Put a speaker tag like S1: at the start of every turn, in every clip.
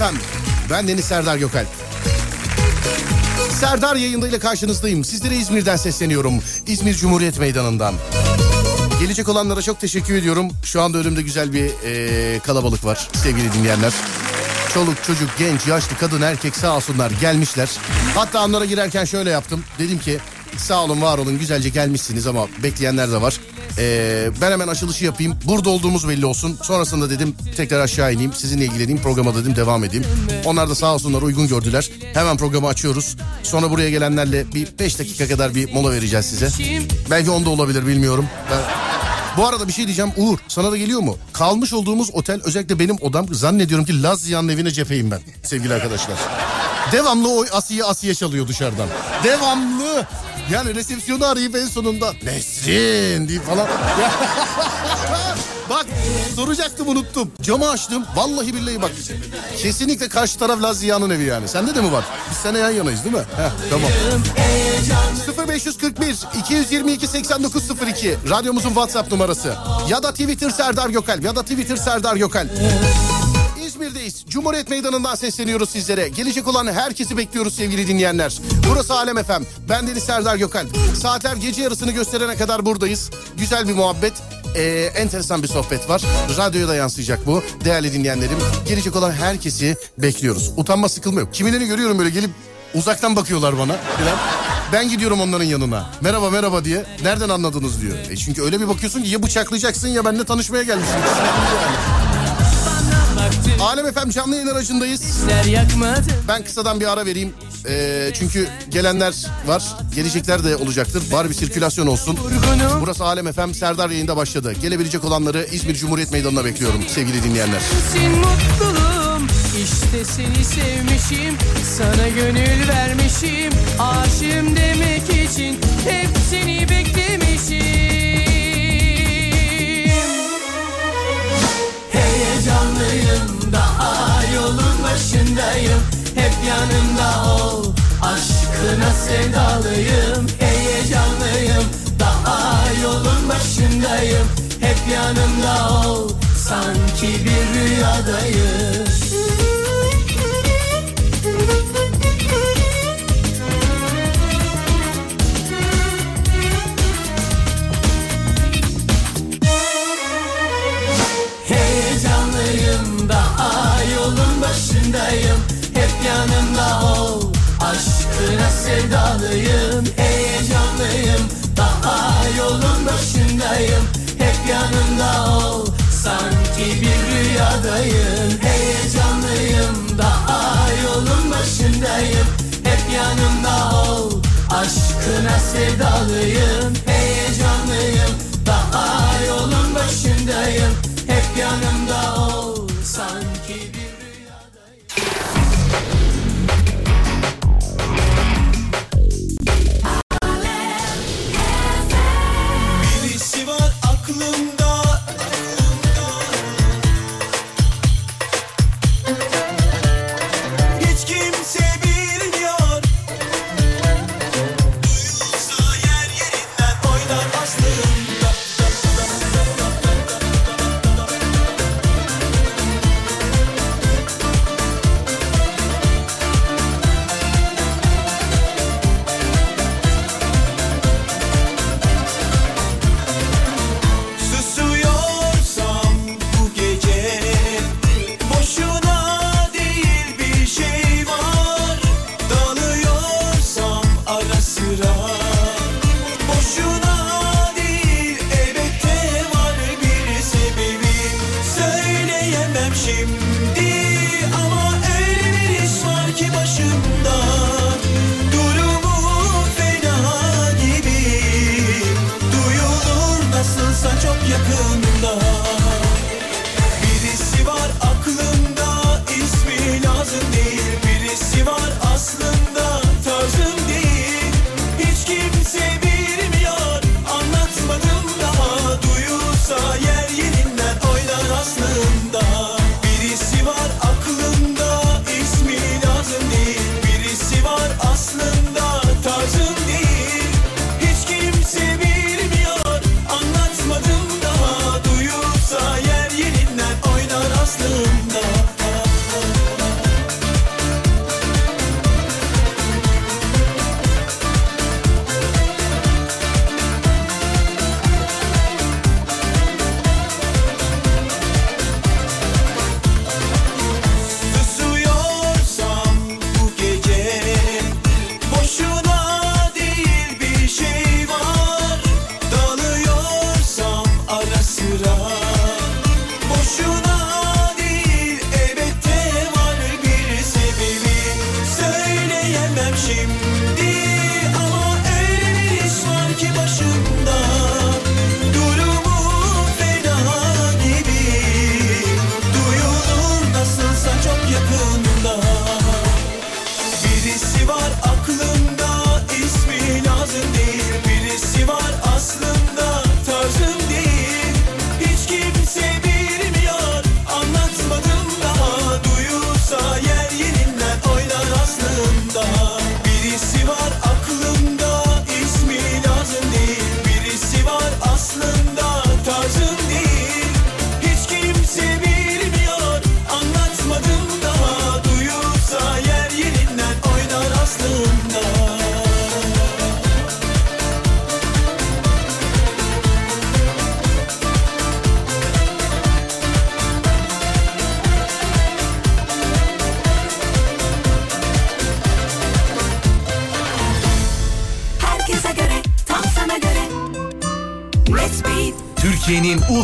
S1: Efem. Ben Deniz Serdar Gökalp. Serdar yayındayla karşınızdayım. Sizlere İzmir'den sesleniyorum. İzmir Cumhuriyet Meydanı'ndan. Gelecek olanlara çok teşekkür ediyorum. Şu anda önümde güzel bir e, kalabalık var sevgili dinleyenler. Çoluk çocuk genç yaşlı kadın erkek sağ olsunlar gelmişler. Hatta onlara girerken şöyle yaptım. Dedim ki sağ olun var olun güzelce gelmişsiniz ama bekleyenler de var. Ee, ben hemen açılışı yapayım. Burada olduğumuz belli olsun. Sonrasında dedim tekrar aşağı ineyim. Sizinle ilgileneyim. Programa dedim devam edeyim. Onlar da sağ olsunlar uygun gördüler. Hemen programı açıyoruz. Sonra buraya gelenlerle bir 5 dakika kadar bir mola vereceğiz size. Belki onda olabilir bilmiyorum. Ben... Bu arada bir şey diyeceğim Uğur sana da geliyor mu? Kalmış olduğumuz otel özellikle benim odam zannediyorum ki Laz Ziya'nın evine cepheyim ben sevgili arkadaşlar. Devamlı o Asiye Asiye çalıyor dışarıdan. Devamlı. Yani resepsiyonu arayıp en sonunda Nesrin diye falan. bak soracaktım unuttum. Camı açtım. Vallahi billahi bak. Kesinlikle karşı taraf Lazia'nın evi yani. Sende de mi var? Biz seninle yan yanayız değil mi? Heh, tamam. 0541 222 8902 radyomuzun WhatsApp numarası. Ya da Twitter Serdar Gökal ya da Twitter Serdar Gökal. İzmir'deyiz. Cumhuriyet Meydanı'ndan sesleniyoruz sizlere. Gelecek olan herkesi bekliyoruz sevgili dinleyenler. Burası Alem Efem. Ben Deniz Serdar Gökal. Saatler gece yarısını gösterene kadar buradayız. Güzel bir muhabbet. Ee, enteresan bir sohbet var. Radyoya da yansıyacak bu. Değerli dinleyenlerim. Gelecek olan herkesi bekliyoruz. Utanma sıkılma yok. Kimilerini görüyorum böyle gelip uzaktan bakıyorlar bana. Falan. Ben gidiyorum onların yanına. Merhaba merhaba diye. Nereden anladınız diyor. E çünkü öyle bir bakıyorsun ki ya bıçaklayacaksın ya benimle tanışmaya gelmişsin. Alem Efem canlı yayın aracındayız. Ben kısadan bir ara vereyim. Ee, çünkü gelenler var. Gelecekler de olacaktır. Bari bir sirkülasyon olsun. Burası Alem Efem Serdar yayında başladı. Gelebilecek olanları İzmir Cumhuriyet Meydanı'na bekliyorum sevgili dinleyenler.
S2: İşte seni sevmişim Sana gönül vermişim Aşığım demek için Hep seni beklemişim Heyecanlıyım daha yolun başındayım. Hep yanımda ol Aşkına sevdalıyım. Heyecanlıyım daha yolun başındayım. Hep yanımda ol Sanki bir rüyadayım başındayım Hep yanımda ol. Aşkına sevdalıyım. Heyecanlıyım. Daha yolun başındayım. Hep yanımda ol. Sanki bir rüyadayım. Heyecanlıyım. Daha yolun başındayım. Hep yanımda ol. Aşkına sevdalıyım. Heyecanlıyım. Daha yolun başındayım. Hep yanımda ol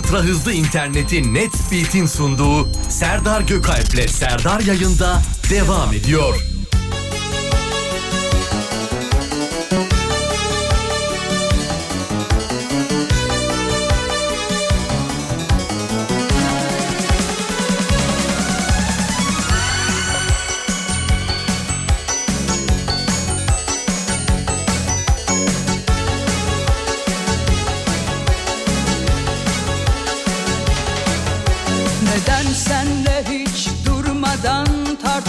S3: ultra hızlı interneti NetBeat'in sunduğu Serdar Gökalp'le Serdar yayında devam ediyor.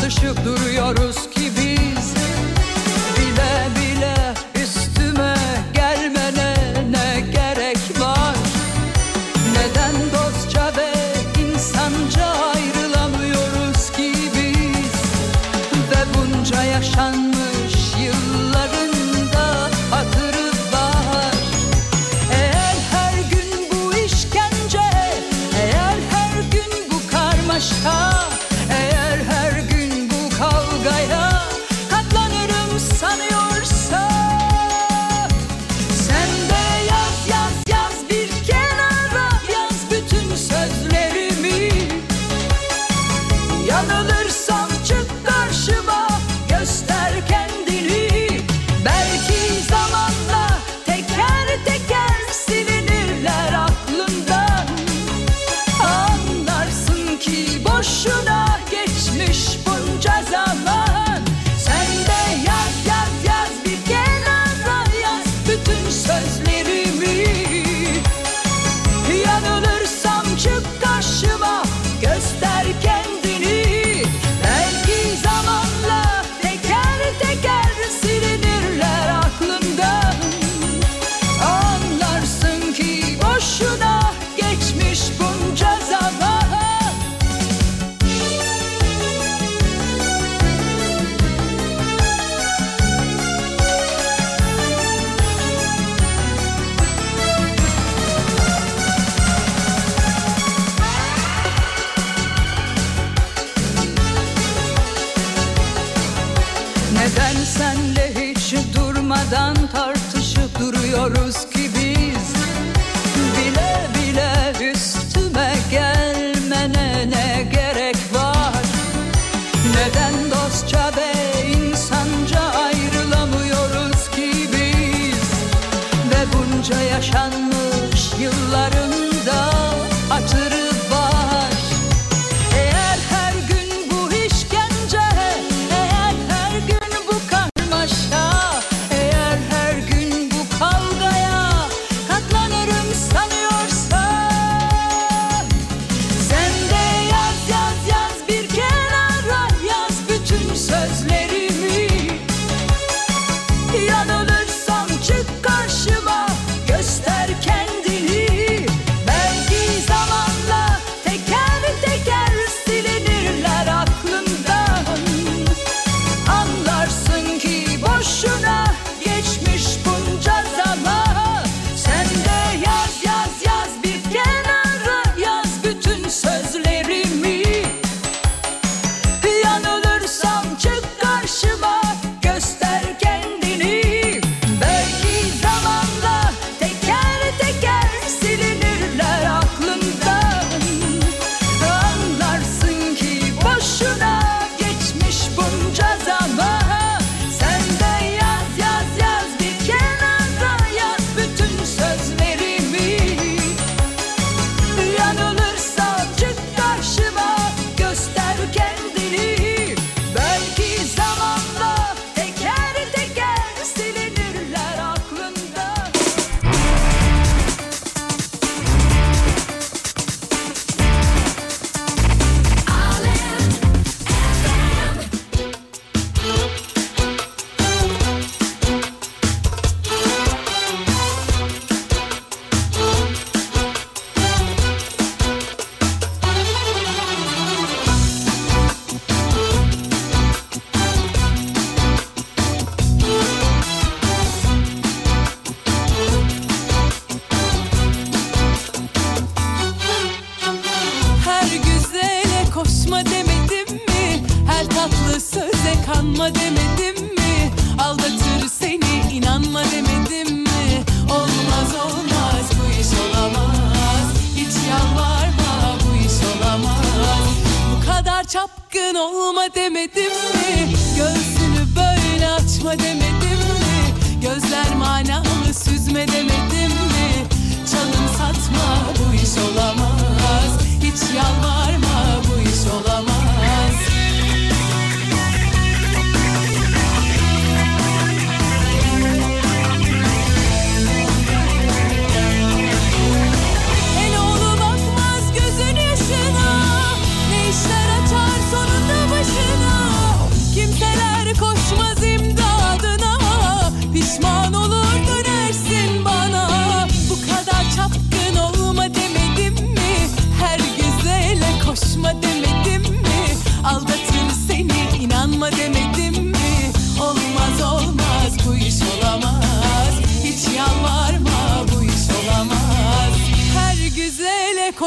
S4: tartışıp duruyoruz ki.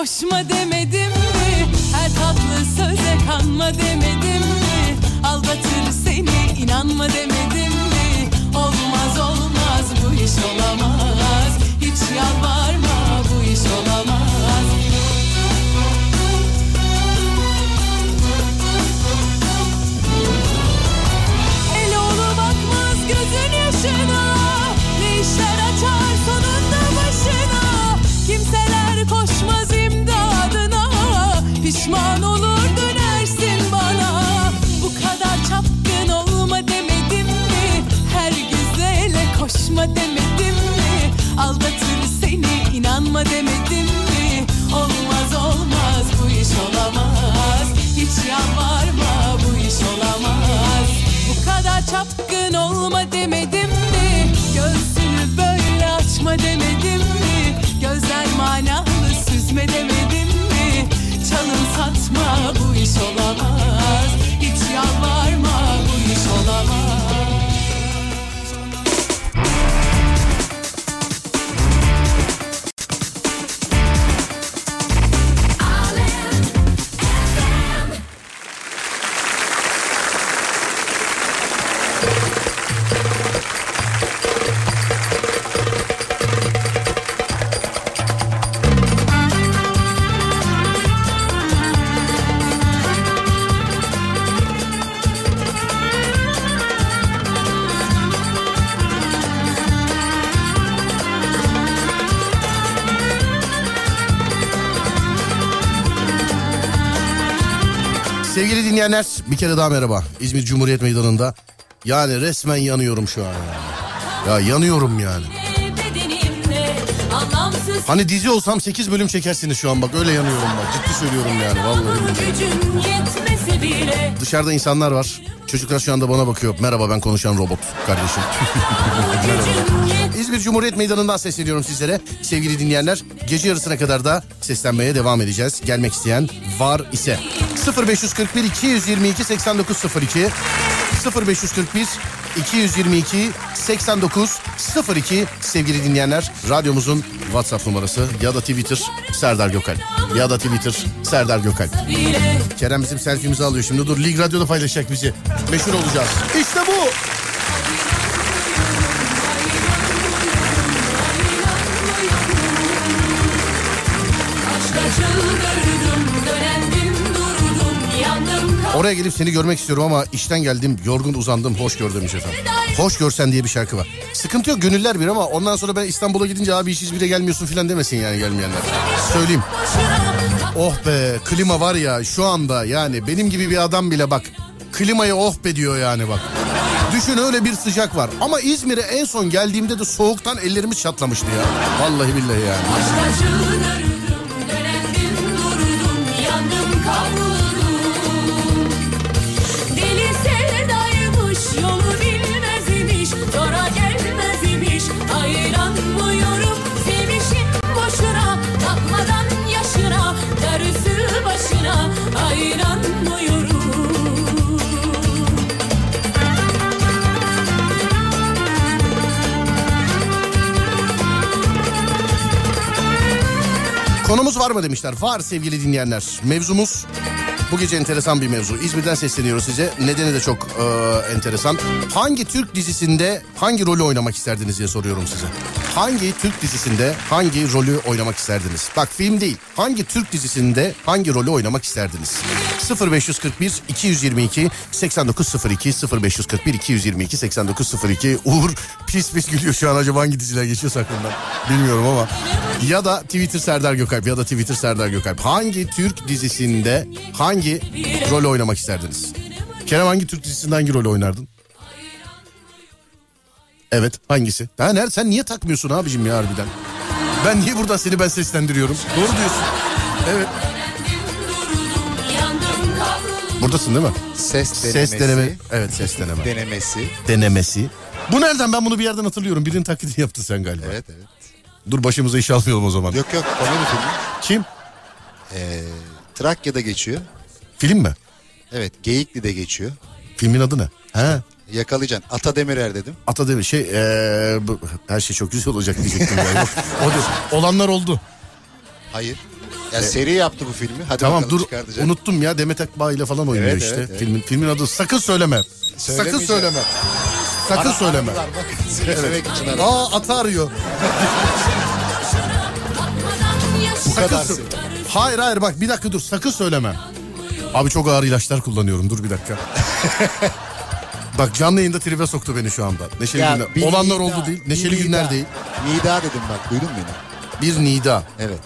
S5: Koşma demedim mi? Her tatlı söze kanma demedim mi? Aldatır seni inanma demedim mi? Olmaz olmaz bu iş olamaz. Hiç yalvarma bu iş olamaz Pişman olur dönersin bana. Bu kadar çapkın olma demedim mi? Her güzele koşma demedim mi? Aldatır seni inanma demedim mi? Olmaz olmaz bu iş olamaz. Hiç yalvarma bu iş olamaz. Bu kadar çapkın olma demedim mi? Göğsünü böyle açma demedim mi? Gözler manalı süzme demedim Satma bu iş olamaz
S1: Sevgili dinleyenler bir kere daha merhaba. İzmir Cumhuriyet Meydanı'nda. Yani resmen yanıyorum şu an. Ya, ya yanıyorum yani. Hani dizi olsam 8 bölüm çekersiniz şu an bak öyle yanıyorum bak. Ciddi söylüyorum yani vallahi. Dışarıda insanlar var. Çocuklar şu anda bana bakıyor. Merhaba ben konuşan robot kardeşim. İzmir Cumhuriyet Meydanı'ndan sesleniyorum sizlere. Sevgili dinleyenler gece yarısına kadar da seslenmeye devam edeceğiz. Gelmek isteyen var ise 0541 222 8902 0541 222 8902 sevgili dinleyenler radyomuzun WhatsApp numarası ya da Twitter Serdar Gökal ya da Twitter Serdar Gökal. Kerem bizim selfie'mizi alıyor şimdi dur Lig Radyo'da paylaşacak bizi. Meşhur olacağız. İşte bu. Oraya gelip seni görmek istiyorum ama işten geldim yorgun uzandım hoş gör demiş efendim. Hoş görsen diye bir şarkı var. Sıkıntı yok gönüller bir ama ondan sonra ben İstanbul'a gidince abi hiç İzmir'e gelmiyorsun falan demesin yani gelmeyenler. Söyleyeyim. Oh be klima var ya şu anda yani benim gibi bir adam bile bak klimayı oh be diyor yani bak. Düşün öyle bir sıcak var. Ama İzmir'e en son geldiğimde de soğuktan ellerimiz çatlamıştı ya. Vallahi billahi yani.
S4: Durdum yandım kavruldum
S1: Konumuz var mı demişler. Var sevgili dinleyenler. Mevzumuz Bu gece enteresan bir mevzu. İzmir'den sesleniyoruz size. Nedeni de çok e, enteresan. Hangi Türk dizisinde hangi rolü oynamak isterdiniz diye soruyorum size. Hangi Türk dizisinde hangi rolü oynamak isterdiniz? Bak film değil. Hangi Türk dizisinde hangi rolü oynamak isterdiniz? 0541 222 8902 0541 222 8902 Uğur pis pis gülüyor şu an acaba hangi diziler geçiyor aklımdan bilmiyorum ama ya da Twitter Serdar Gökalp ya da Twitter Serdar Gökalp hangi Türk dizisinde hangi rol oynamak isterdiniz? Kerem hangi Türk dizisinde hangi rol oynardın? Evet hangisi? Ha nerede sen niye takmıyorsun abicim ya harbiden? Ben niye buradan seni ben seslendiriyorum? Doğru diyorsun. Evet. Buradasın değil mi?
S6: Ses denemesi.
S1: Ses deneme. Evet ses deneme.
S6: Denemesi.
S1: Denemesi. Bu nereden ben bunu bir yerden hatırlıyorum. Birinin taklidini yaptın sen galiba.
S6: Evet evet.
S1: Dur başımıza iş almayalım o zaman.
S6: Yok yok komedi filmi.
S1: Kim?
S6: Ee, Trakya'da geçiyor.
S1: Film mi?
S6: Evet Geyikli'de geçiyor.
S1: Filmin adı ne? He.
S6: Yakalayacaksın. Ata Demirer dedim.
S1: Ata Demir şey ee, bu, her şey çok güzel olacak diyecektim ya. Yok, o değil. Olanlar oldu.
S6: Hayır. Ya seri yaptı bu filmi. Hadi
S1: Tamam
S6: bakalım
S1: dur
S6: çıkartacak.
S1: unuttum ya Demet Akbağ ile falan oynuyor
S6: Evet,
S1: işte.
S6: evet, evet.
S1: Filmin filmin adı sakın söyleme. Sakın
S6: Söylemeyeceğim.
S1: söyleme. Sakın söyleme.
S6: Aradılar bak. Söylemek için aradılar.
S1: Aa ata arıyor.
S6: Bu kadar.
S1: Sakın sö- Hayır hayır bak bir dakika dur sakın söyleme. Abi çok ağır ilaçlar kullanıyorum dur bir dakika. bak canlı yayında tribe soktu beni şu anda. Neşeli
S6: Ya,
S1: günler. Olanlar
S6: nida,
S1: oldu değil. Neşeli
S6: nida.
S1: günler değil.
S6: Nida dedim bak duydun mu beni?
S1: Bir nida.
S6: Evet.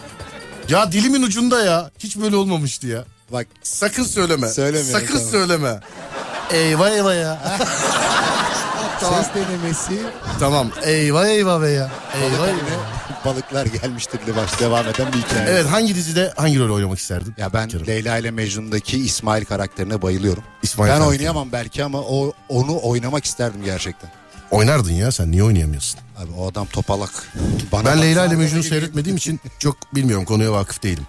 S1: Ya dilimin ucunda ya. Hiç böyle olmamıştı ya.
S6: Bak
S1: Sakın söyleme.
S6: Söylemiyorum,
S1: Sakın
S6: tamam.
S1: söyleme. Eyvah eyvah ya.
S6: ses denemesi.
S1: tamam. Eyvah eyvah be ya. Eyvah eyvah.
S6: Balıklar gelmiştir diye baş devam eden bir hikaye.
S1: Evet hangi dizide hangi rol oynamak isterdin?
S6: Ya ben
S1: Kerem.
S6: Leyla ile Mecnun'daki İsmail karakterine bayılıyorum.
S1: İsmail
S6: ben oynayamam belki ama o onu oynamak isterdim gerçekten.
S1: Oynardın ya sen niye oynayamıyorsun?
S6: Abi o adam topalak. Bana
S1: Ben Leyla ile Mecnun'u seyretmediğim için çok bilmiyorum konuya vakıf değilim.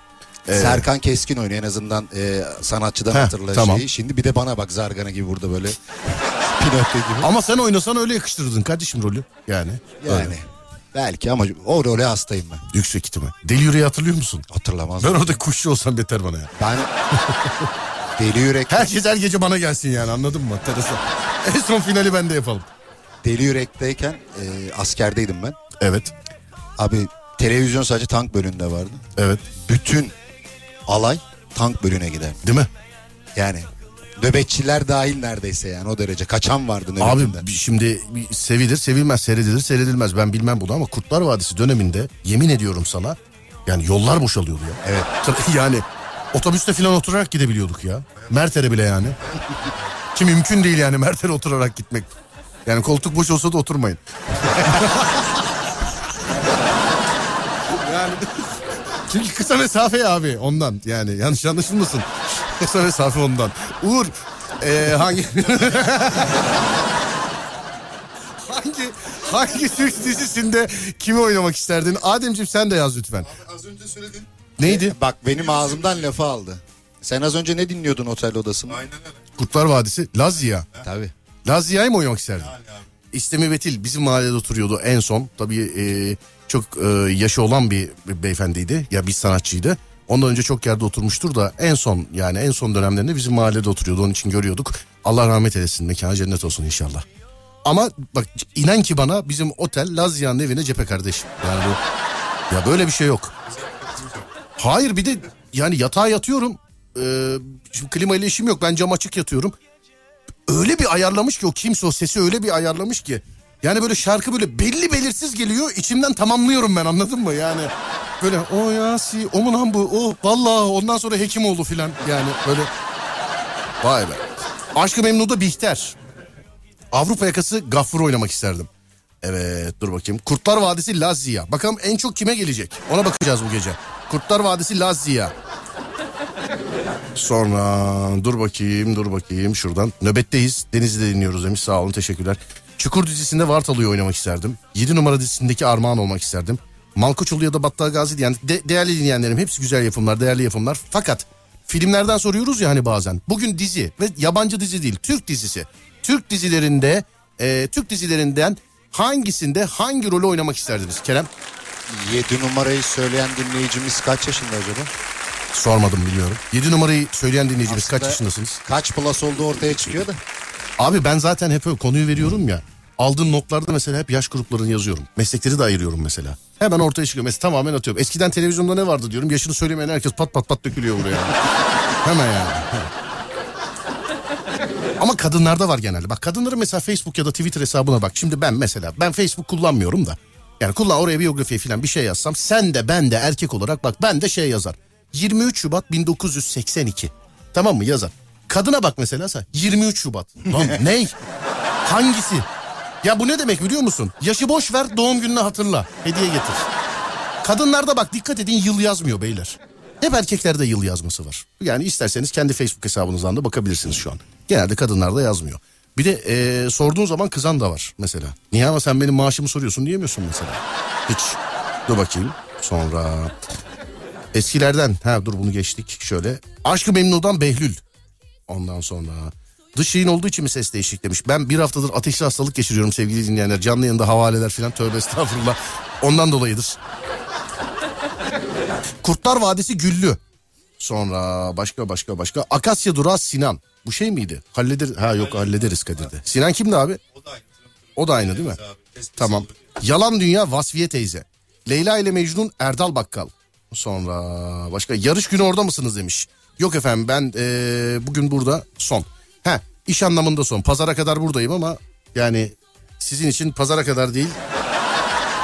S1: Ee,
S6: Serkan Keskin oynuyor en azından e, sanatçıdan
S1: Heh, tamam.
S6: şeyi. Şimdi bir de bana bak Zargana gibi burada böyle Pinokyo gibi.
S1: Ama sen oynasan öyle yakıştırdın kardeşim rolü. Yani.
S6: Yani
S1: öyle.
S6: Belki ama o role hastayım ben.
S1: Yüksek ihtimal. Deli Yüreği hatırlıyor musun?
S6: Hatırlamaz.
S1: Ben
S6: Ben,
S1: orada kuşçu olsam beter bana ya.
S6: Deli Yürek
S1: Herkes her gece bana gelsin yani anladın mı? Teresa. En son finali ben de yapalım.
S6: Deli Yürek'teyken e, askerdeydim ben.
S1: Evet.
S6: Abi televizyon sadece tank bölümünde vardı.
S1: Evet.
S6: Bütün alay tank bölüğüne gider.
S1: Değil mi?
S6: Yani nöbetçiler dahil neredeyse yani o derece. Kaçan vardı
S1: Abi
S6: nöbetinden.
S1: bir- şimdi sevilir sevilmez seyredilir seyredilmez ben bilmem bunu ama Kurtlar Vadisi döneminde yemin ediyorum sana yani yollar boşalıyordu ya.
S6: Evet.
S1: Yani otobüste falan oturarak gidebiliyorduk ya. Merter'e bile yani. Ki mümkün değil yani Merter'e oturarak gitmek. Yani koltuk boş olsa da oturmayın. yani çünkü kısa mesafe abi ondan yani yanlış anlaşılmasın. Kısa mesafe ondan. Uğur eee, hangi hangi hangi Türk dizisinde kimi oynamak isterdin? Ademciğim sen de yaz lütfen.
S7: Az önce söyledin.
S1: Neydi?
S6: Bak benim ağzımdan lafı aldı. Sen az önce ne dinliyordun otel odasında?
S7: Aynen öyle.
S1: Kurtlar Vadisi Lazia.
S6: Tabii.
S1: Lazia'yı mı oynamak isterdin?
S7: Yani abi.
S1: İstemi Betil bizim mahallede oturuyordu en son. Tabii e, çok e, yaşı olan bir beyefendiydi. Ya bir sanatçıydı. Ondan önce çok yerde oturmuştur da en son yani en son dönemlerinde bizim mahallede oturuyordu. Onun için görüyorduk. Allah rahmet eylesin. Mekanı cennet olsun inşallah. Ama bak inan ki bana bizim otel Lazia'nın evine cephe kardeşim. Yani bu ya böyle bir şey yok. Hayır bir de yani yatağa yatıyorum. Ee, şimdi klima ile işim yok. Ben cam açık yatıyorum. Öyle bir ayarlamış ki o kimse o sesi öyle bir ayarlamış ki. Yani böyle şarkı böyle belli belirsiz geliyor. içimden tamamlıyorum ben anladın mı? Yani böyle o ya o mu lan bu? O vallahi ondan sonra hekim oldu filan. Yani böyle vay be. Aşkı Memnu'da Bihter. Avrupa yakası Gaffur oynamak isterdim. Evet dur bakayım. Kurtlar Vadisi Lazia. Bakalım en çok kime gelecek? Ona bakacağız bu gece. Kurtlar Vadisi Lazia. Sonra dur bakayım dur bakayım şuradan. Nöbetteyiz. Denizli'de dinliyoruz demiş sağ olun teşekkürler. Çukur dizisinde Vartalı'yı oynamak isterdim. 7 numara dizisindeki Armağan olmak isterdim. Malkoçoğlu ya da Battal Gazi diyen de- değerli dinleyenlerim hepsi güzel yapımlar değerli yapımlar. Fakat filmlerden soruyoruz ya hani bazen. Bugün dizi ve yabancı dizi değil Türk dizisi. Türk dizilerinde e, Türk dizilerinden hangisinde hangi rolü oynamak isterdiniz Kerem?
S6: 7 numarayı söyleyen dinleyicimiz kaç yaşında acaba?
S1: Sormadım bilmiyorum. 7 numarayı söyleyen dinleyicimiz kaç
S6: Aslında-
S1: yaşındasınız?
S6: Kaç plus olduğu ortaya çıkıyor da.
S1: Abi ben zaten hep öyle konuyu veriyorum ya. Aldığım notlarda mesela hep yaş gruplarını yazıyorum. Meslekleri de ayırıyorum mesela. Hemen ortaya çıkıyor. Mesela tamamen atıyorum. Eskiden televizyonda ne vardı diyorum. Yaşını söylemeyen herkes pat pat pat dökülüyor buraya. Hemen yani. Ama kadınlarda var genelde. Bak kadınların mesela Facebook ya da Twitter hesabına bak. Şimdi ben mesela ben Facebook kullanmıyorum da. Yani kullan oraya biyografi falan bir şey yazsam. Sen de ben de erkek olarak bak ben de şey yazar. 23 Şubat 1982. Tamam mı yazar. Kadına bak mesela sen 23 Şubat. Lan ney? Hangisi? Ya bu ne demek biliyor musun? Yaşı boş ver doğum gününü hatırla. Hediye getir. Kadınlarda bak dikkat edin yıl yazmıyor beyler. Hep erkeklerde yıl yazması var. Yani isterseniz kendi Facebook hesabınızdan da bakabilirsiniz şu an. Genelde kadınlarda yazmıyor. Bir de eee, sorduğun zaman kızan da var mesela. Niye ama sen benim maaşımı soruyorsun diyemiyorsun mesela. Hiç. Dur bakayım. Sonra eskilerden ha dur bunu geçtik şöyle. Aşkı Memnu'dan Behlül. Ondan sonra dış yayın olduğu için mi ses değişik demiş. Ben bir haftadır ateşli hastalık geçiriyorum sevgili dinleyenler. Canlı yayında havaleler filan tövbe estağfurullah. Ondan dolayıdır. Kurtlar Vadisi Güllü. Sonra başka başka başka. Akasya Durağı Sinan. Bu şey miydi? Halleder ha yok hallederiz Kadir'de. Sinan kimdi abi? O da aynı değil mi? Tamam. Yalan Dünya Vasfiye teyze. Leyla ile Mecnun Erdal Bakkal. Sonra başka yarış günü orada mısınız demiş. Yok efendim ben eee, bugün burada son. He iş anlamında son. Pazara kadar buradayım ama yani sizin için pazara kadar değil.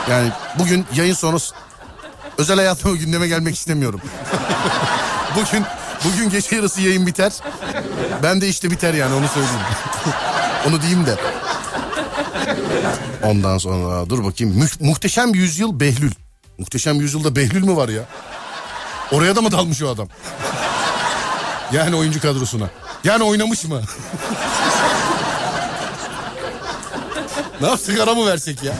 S1: Yani bugün yayın sonu özel hayatıma gündeme gelmek istemiyorum. bugün bugün gece yarısı yayın biter. Ben de işte biter yani onu söyleyeyim. onu diyeyim de. Ondan sonra dur bakayım. Mü- muhteşem Yüzyıl Behlül. Muhteşem Yüzyıl'da Behlül mü var ya? Oraya da mı dalmış o adam? Yani oyuncu kadrosuna. Yani oynamış mı? ne yaptık ara mı versek ya?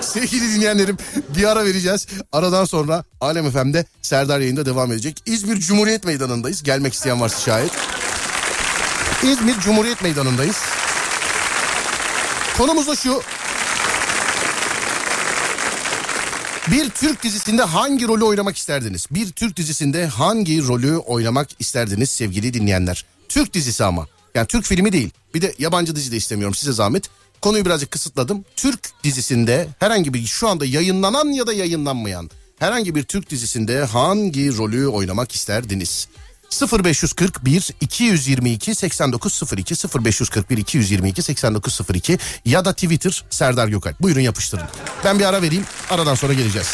S1: Sevgili dinleyenlerim bir ara vereceğiz. Aradan sonra Alem FM'de Serdar yayında devam edecek. İzmir Cumhuriyet Meydanı'ndayız. Gelmek isteyen varsa şayet. İzmir Cumhuriyet Meydanı'ndayız. Konumuz da şu. Bir Türk dizisinde hangi rolü oynamak isterdiniz? Bir Türk dizisinde hangi rolü oynamak isterdiniz sevgili dinleyenler? Türk dizisi ama. Yani Türk filmi değil. Bir de yabancı dizi de istemiyorum size zahmet. Konuyu birazcık kısıtladım. Türk dizisinde herhangi bir şu anda yayınlanan ya da yayınlanmayan herhangi bir Türk dizisinde hangi rolü oynamak isterdiniz? 0541 222 8902 0541 222 8902 ya da Twitter Serdar Gökalp. Buyurun yapıştırın. Ben bir ara vereyim. Aradan sonra geleceğiz.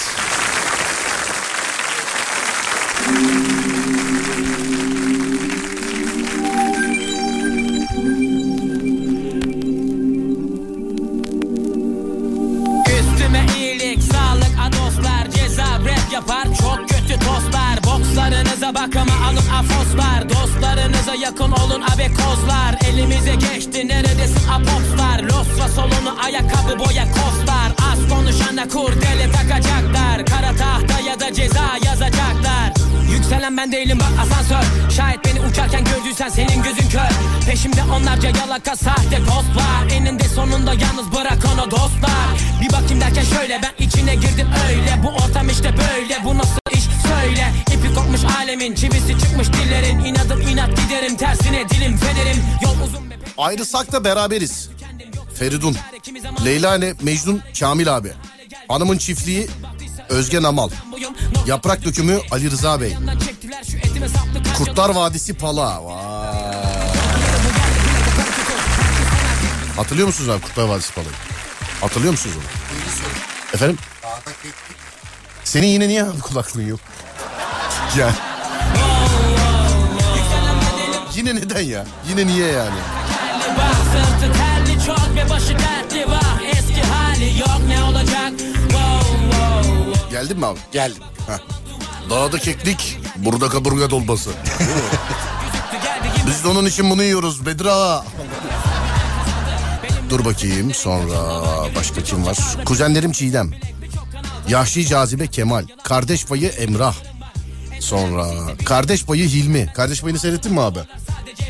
S8: Konuşana kurdele takacaklar. Kara tahta ya da ceza yazacaklar. Yükselen ben değilim bak asansör. Şayet beni uçarken gördüysen senin gözün kör. Peşimde onlarca yalaka sahte postlar Eninde sonunda yalnız bırak onu dostlar. Bir bakayım derken şöyle ben içine girdim öyle. Bu ortam işte böyle bu nasıl iş? Söyle. İpi kopmuş alemin çivisi çıkmış dillerin. İnadım inat giderim tersine dilim fenerim. Yol uzun ve pek
S1: Ayrılsak da beraberiz. Feridun. Leyla ile Mecnun Kamil abi. Hanımın çiftliği Özge Namal. Yaprak dökümü Ali Rıza Bey. Kurtlar Vadisi Pala. Vay. Hatırlıyor musunuz abi Kurtlar Vadisi Pala'yı? Hatırlıyor musunuz onu? Efendim? Senin yine niye abi kulaklığın yok? Ya. Yine neden ya? Yine niye yani?
S8: Sırtı terli çok ve başı dertli var Eski hali yok ne olacak.
S1: Geldin mi abi?
S6: Geldim.
S1: Dağda keklik, burada kaburga dolması. Biz de onun için bunu yiyoruz Bedra. Dur bakayım sonra başka kim var? Kuzenlerim Çiğdem. Yahşi Cazibe Kemal. Kardeş payı Emrah. Sonra kardeş payı Hilmi. Kardeş payını seyrettin mi abi?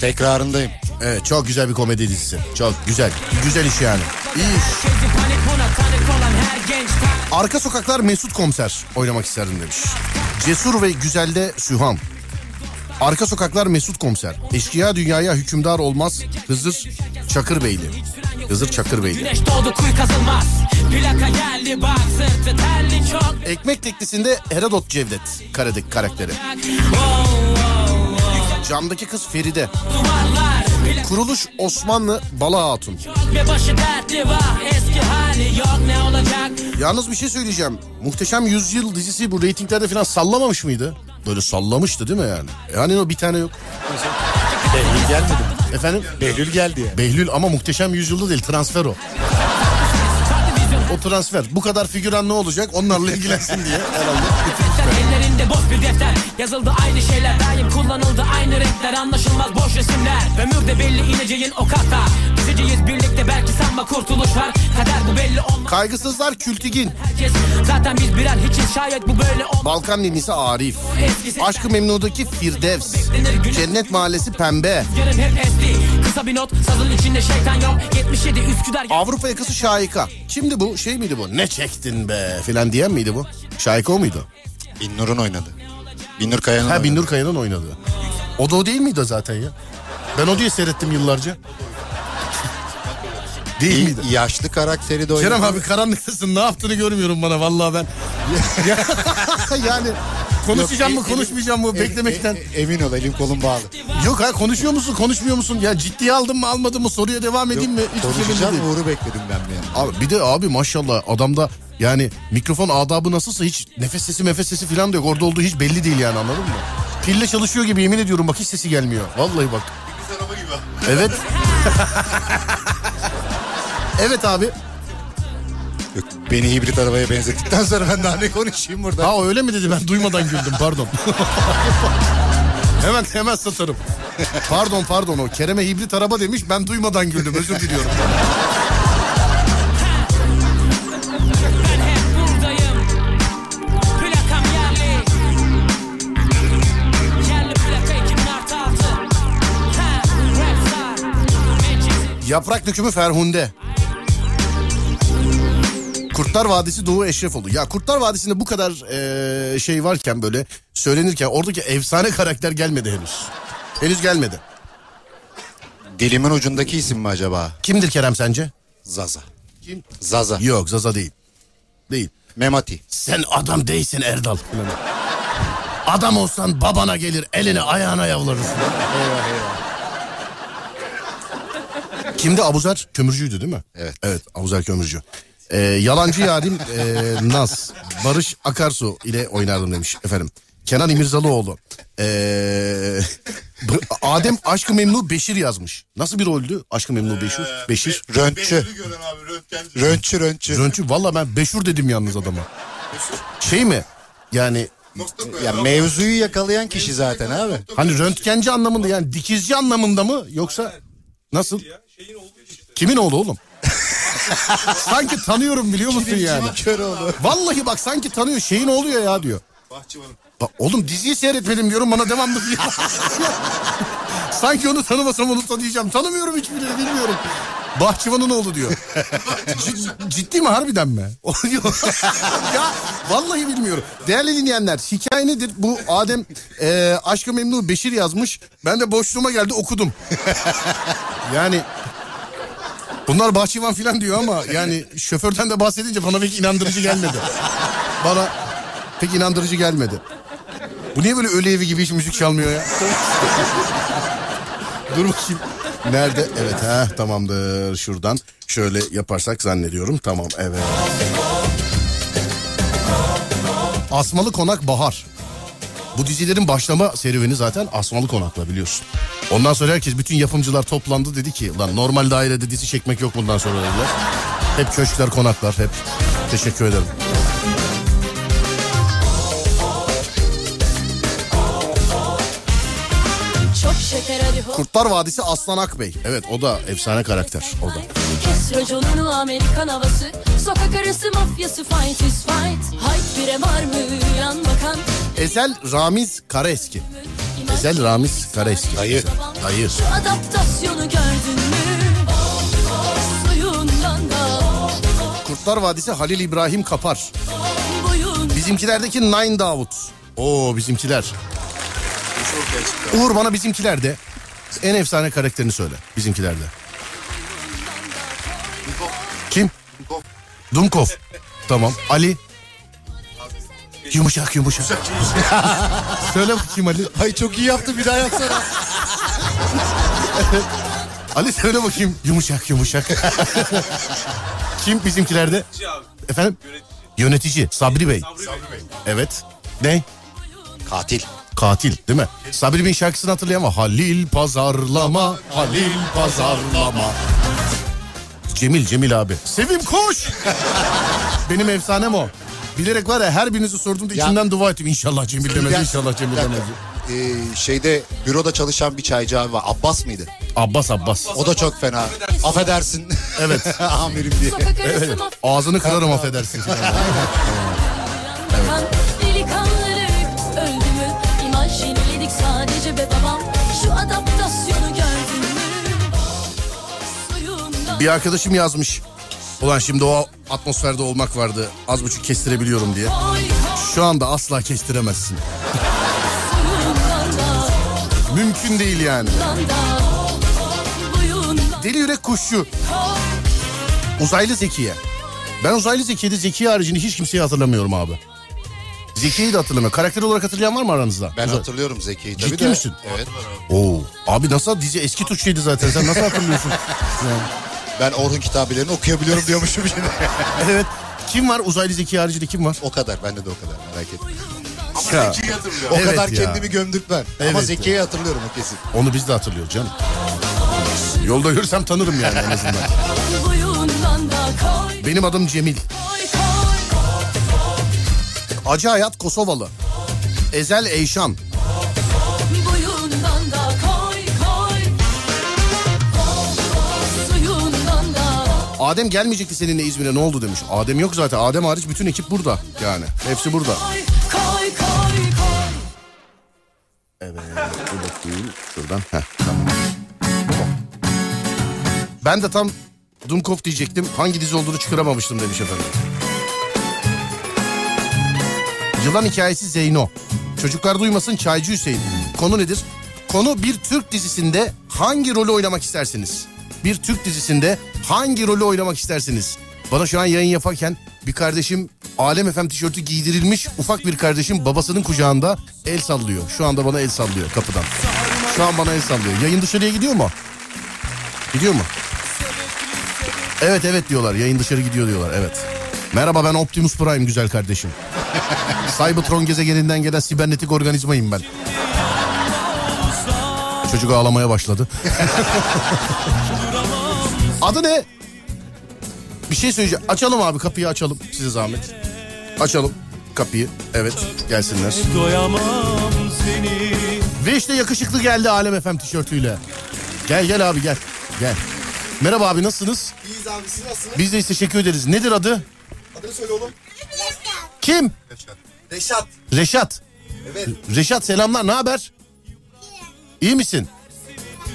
S6: Tekrarındayım.
S1: Evet çok güzel bir komedi dizisi. Çok güzel. Güzel iş yani. İyi iş. Arka sokaklar Mesut Komiser oynamak isterdim demiş. Cesur ve güzelde Sühan. Arka sokaklar Mesut Komiser. Eşkıya dünyaya hükümdar olmaz. Hızır Çakırbeyli. Hızır Çakırbeyli. Ekmek teklisinde Herodot Cevdet karedeki karakteri. Camdaki kız Feride.
S8: Duvarlar
S1: Kuruluş Osmanlı Bala Hatun. Yalnız bir şey söyleyeceğim. Muhteşem Yüzyıl dizisi bu reytinglerde falan sallamamış mıydı? Böyle sallamıştı değil mi yani? Yani o bir tane yok.
S6: Behlül gelmedi mi?
S1: Efendim?
S6: Behlül geldi ya.
S1: Behlül ama Muhteşem Yüzyılda değil transfer o. O transfer. Bu kadar figüran ne olacak onlarla ilgilensin diye herhalde.
S8: Ellerinde boş bir defter Yazıldı aynı şeyler daim kullanıldı aynı renkler Anlaşılmaz boş resimler Ömür de belli ineceğin o kata Düşeceğiz birlikte belki sanma kurtuluş var Kader bu belli olmaz
S1: Kaygısızlar Kültigin.
S8: herkes Zaten biz birer hiçiz şayet bu böyle olmaz
S1: Balkan Ninisi Arif. Aşkı Memnu'daki Firdevs. Cennet Mahallesi Pembe.
S8: Yarın hep esti Kısa bir not sazın içinde şeytan yok 77 Üsküdar
S1: Avrupa yakası Şahika. Kimdi bu? Şey miydi bu? Ne çektin be filan diyen miydi bu? Şahika o muydu?
S6: Binnur'un oynadı. Binnur Kaya'nın
S1: Ha
S6: oynadı.
S1: Binnur Kaya'nın oynadığı. O da o değil miydi zaten ya? Ben o diye seyrettim yıllarca. değil miydi?
S6: İyi- Yaşlı karakteri de oynadı.
S1: Kerem abi karanlıktasın ne yaptığını görmüyorum bana vallahi ben. Ya- yani konuşacağım mı
S6: Yok,
S1: konuşmayacağım mı
S6: e-
S1: beklemekten.
S6: e- e- emin ol elim kolum bağlı.
S1: Yok ha konuşuyor musun konuşmuyor musun? Ya ciddiye aldın mı almadın mı soruya devam edeyim mi? Hiçbir şey belli
S6: Konuşacağım. Uğur'u bekledim ben bir yani.
S1: Abi bir de abi maşallah adamda yani mikrofon adabı nasılsa hiç nefes sesi nefes sesi falan da yok. Orada olduğu hiç belli değil yani anladın mı? Pille çalışıyor gibi yemin ediyorum bak hiç sesi gelmiyor. Vallahi bak. Evet. evet abi.
S6: Yok, beni hibrit arabaya benzettikten sonra ben daha ne konuşayım burada.
S1: Ha öyle mi dedi ben duymadan güldüm pardon. hemen hemen satarım. Pardon pardon o Kerem'e hibrit araba demiş ben duymadan güldüm özür diliyorum. Yaprak dökümü Ferhunde. Kurtlar Vadisi Doğu Eşrefoğlu. Ya Kurtlar Vadisi'nde bu kadar eee, şey varken böyle söylenirken oradaki efsane karakter gelmedi henüz. Henüz gelmedi.
S6: Dilimin ucundaki isim mi acaba?
S1: Kimdir Kerem sence?
S6: Zaza.
S1: Kim?
S6: Zaza.
S1: Yok Zaza değil. Değil.
S6: Memati.
S1: Sen adam değilsin Erdal. Adam olsan babana gelir eline ayağına yavlarırsın. Kimdi Abuzer? Kömürcüydü değil mi?
S6: Evet.
S1: Evet Abuzer Kömürcü. Ee, yalancı yarim ee, Naz. Barış Akarsu ile oynardım demiş efendim. Kenan İmirzalıoğlu. Ee, Adem Aşkı Memnu Beşir yazmış. Nasıl bir roldü Aşkı Memnu Beşir? Beşir.
S6: Röntçü. Röntçü röntçü.
S1: Röntçü valla ben Beşur dedim yalnız adama. Şey mi? Yani
S6: Ya mevzuyu yakalayan kişi zaten abi.
S1: Hani röntgenci anlamında yani dikizci anlamında mı yoksa nasıl? Kimin oğlu oğlum? sanki tanıyorum biliyor musun yani? Vallahi bak sanki tanıyor şeyin oluyor ya diyor. Bak oğlum diziyi seyretmedim diyorum bana devamlı diyor. sanki onu tanımasam onu tanıyacağım. Tanımıyorum hiçbirini bilmiyorum. Bahçıvanın oğlu diyor. Ciddi mi harbiden mi? ya vallahi bilmiyorum. Değerli dinleyenler hikaye nedir? Bu Adem e, Aşkı Memnu Beşir yazmış. Ben de boşluğuma geldi okudum. yani bunlar bahçıvan falan diyor ama yani şoförden de bahsedince bana pek inandırıcı gelmedi. Bana pek inandırıcı gelmedi. Bu niye böyle ölü evi gibi hiç müzik çalmıyor ya? Dur bakayım. Nerede? Evet ha tamamdır. Şuradan şöyle yaparsak zannediyorum. Tamam evet. Asmalı Konak Bahar. Bu dizilerin başlama serüveni zaten Asmalı Konak'la biliyorsun. Ondan sonra herkes bütün yapımcılar toplandı dedi ki lan normal dairede dizi çekmek yok bundan sonra dediler. Hep köşkler konaklar hep. Teşekkür ederim. Kurtlar Vadisi Aslan Akbey. Evet o da efsane karakter o da.
S9: Raconunu Amerikan havası Sokak arası mafyası fight is fight Hayt bire var mı yan bakan
S1: Ezel Ramiz Karaeski. Ezel Ramiz Karaeski.
S6: Dayı.
S1: Dayı.
S9: Şu adaptasyonu gördün mü Suyundan da
S1: Kurtlar Vadisi Halil İbrahim Kapar. Bizimkilerdeki Nine Davut. Oo bizimkiler. Uğur bana bizimkilerde en efsane karakterini söyle. Bizimkilerde. Kim? Dumkov. Tamam. Ali. Yumuşak yumuşak. söyle bakayım Ali.
S6: Ay çok iyi yaptın bir daha yapsana.
S1: Ali söyle bakayım. Yumuşak yumuşak. Kim bizimkilerde? Efendim? Yönetici. Sabri Bey. Evet. Ne?
S6: Katil.
S1: Katil değil mi? Sabri Bey'in şarkısını hatırlayamam. Halil pazarlama, Halil pazarlama. Cemil, Cemil abi. Sevim koş. Benim efsanem o. Bilerek var ya her birinizi sorduğumda
S6: Ya-
S1: içimden dua ettim. İnşallah Cemil demez,
S6: Ya-
S1: inşallah Cemil demez.
S6: Ee, şeyde büroda çalışan bir çaycı abi var. Abbas mıydı?
S1: Abbas Abbas.
S6: O da çok fena. Affedersin.
S1: Evet.
S6: Amirim diye.
S9: Mafya
S1: Ağzını kırarım affedersin.
S9: kan
S1: bir arkadaşım yazmış. Ulan şimdi o atmosferde olmak vardı. Az buçuk kestirebiliyorum diye. Şu anda asla kestiremezsin. Mümkün değil yani. Deli yürek kuşçu. Uzaylı Zekiye. Ben uzaylı Zekiye'de Zekiye haricinde hiç kimseyi hatırlamıyorum abi. Zekiye'yi de hatırlamıyorum. Karakter olarak hatırlayan var mı aranızda?
S6: Ben
S1: Uzay-
S6: hatırlıyorum Zeki'yi. tabii
S1: Ciddi
S6: de.
S1: misin?
S6: Evet.
S1: Oo. Abi nasıl dizi eski Türkçeydi zaten sen nasıl hatırlıyorsun? Yani,
S6: Ben Orhun kitabelerini okuyabiliyorum diyormuşum şimdi.
S1: evet. Kim var uzaylı Zekiye haricinde kim var?
S6: o kadar. Bende de o kadar. Merak etme.
S1: Ya,
S6: O
S1: Evet
S6: kadar
S1: ya.
S6: kendimi gömdürtmem.
S1: Evet
S6: Ama. Zeki'yi hatırlıyorum o kesin.
S1: onu biz de hatırlıyoruz canım. Yolda görsem tanırım yani en azından. Benim adım Cemil. Acı Hayat Kosovalı. Ezel Eyşan. Adem gelmeyecekti seninle İzmir'e ne oldu demiş. Adem yok zaten. Adem hariç bütün ekip burada yani. Hepsi burada.
S9: koy koy koy
S1: Evet dur bakayım şuradan. Heh, tamam. Ben de tam Dumkov diyecektim. Hangi dizi olduğunu çıkaramamıştım demiş efendim. Yılan hikayesi Zeyno. Çocuklar duymasın Çaycı Hüseyin. Konu nedir? Konu bir Türk dizisinde hangi rolü oynamak istersiniz? Bir Türk dizisinde hangi rolü oynamak istersiniz? Bana şu an yayın yaparken bir kardeşim Alem FM tişörtü giydirilmiş ufak bir kardeşim babasının kucağında el sallıyor. Şu anda bana el sallıyor kapıdan. Şu an bana el sallıyor. Yayın dışarıya gidiyor mu? Gidiyor mu? Evet evet diyorlar. Yayın dışarı gidiyor diyorlar. Evet. Merhaba ben Optimus Prime güzel kardeşim. Cybertron gezegeninden gelen sibernetik organizmayım ben. Çocuk ağlamaya başladı. Adı ne? Bir şey söyleyeceğim. Açalım abi kapıyı açalım size zahmet. Açalım kapıyı. Evet gelsinler.
S7: Doyamam seni
S1: Ve işte yakışıklı geldi Alem FM tişörtüyle. Gel gel abi gel. Gel. Merhaba abi nasılsınız?
S10: İyiyiz abi siz nasılsınız?
S1: Biz de teşekkür ederiz. Nedir adı?
S10: Adını söyle oğlum.
S1: Kim?
S10: Reşat.
S1: Reşat.
S10: Evet.
S1: Reşat selamlar ne haber? İyi misin?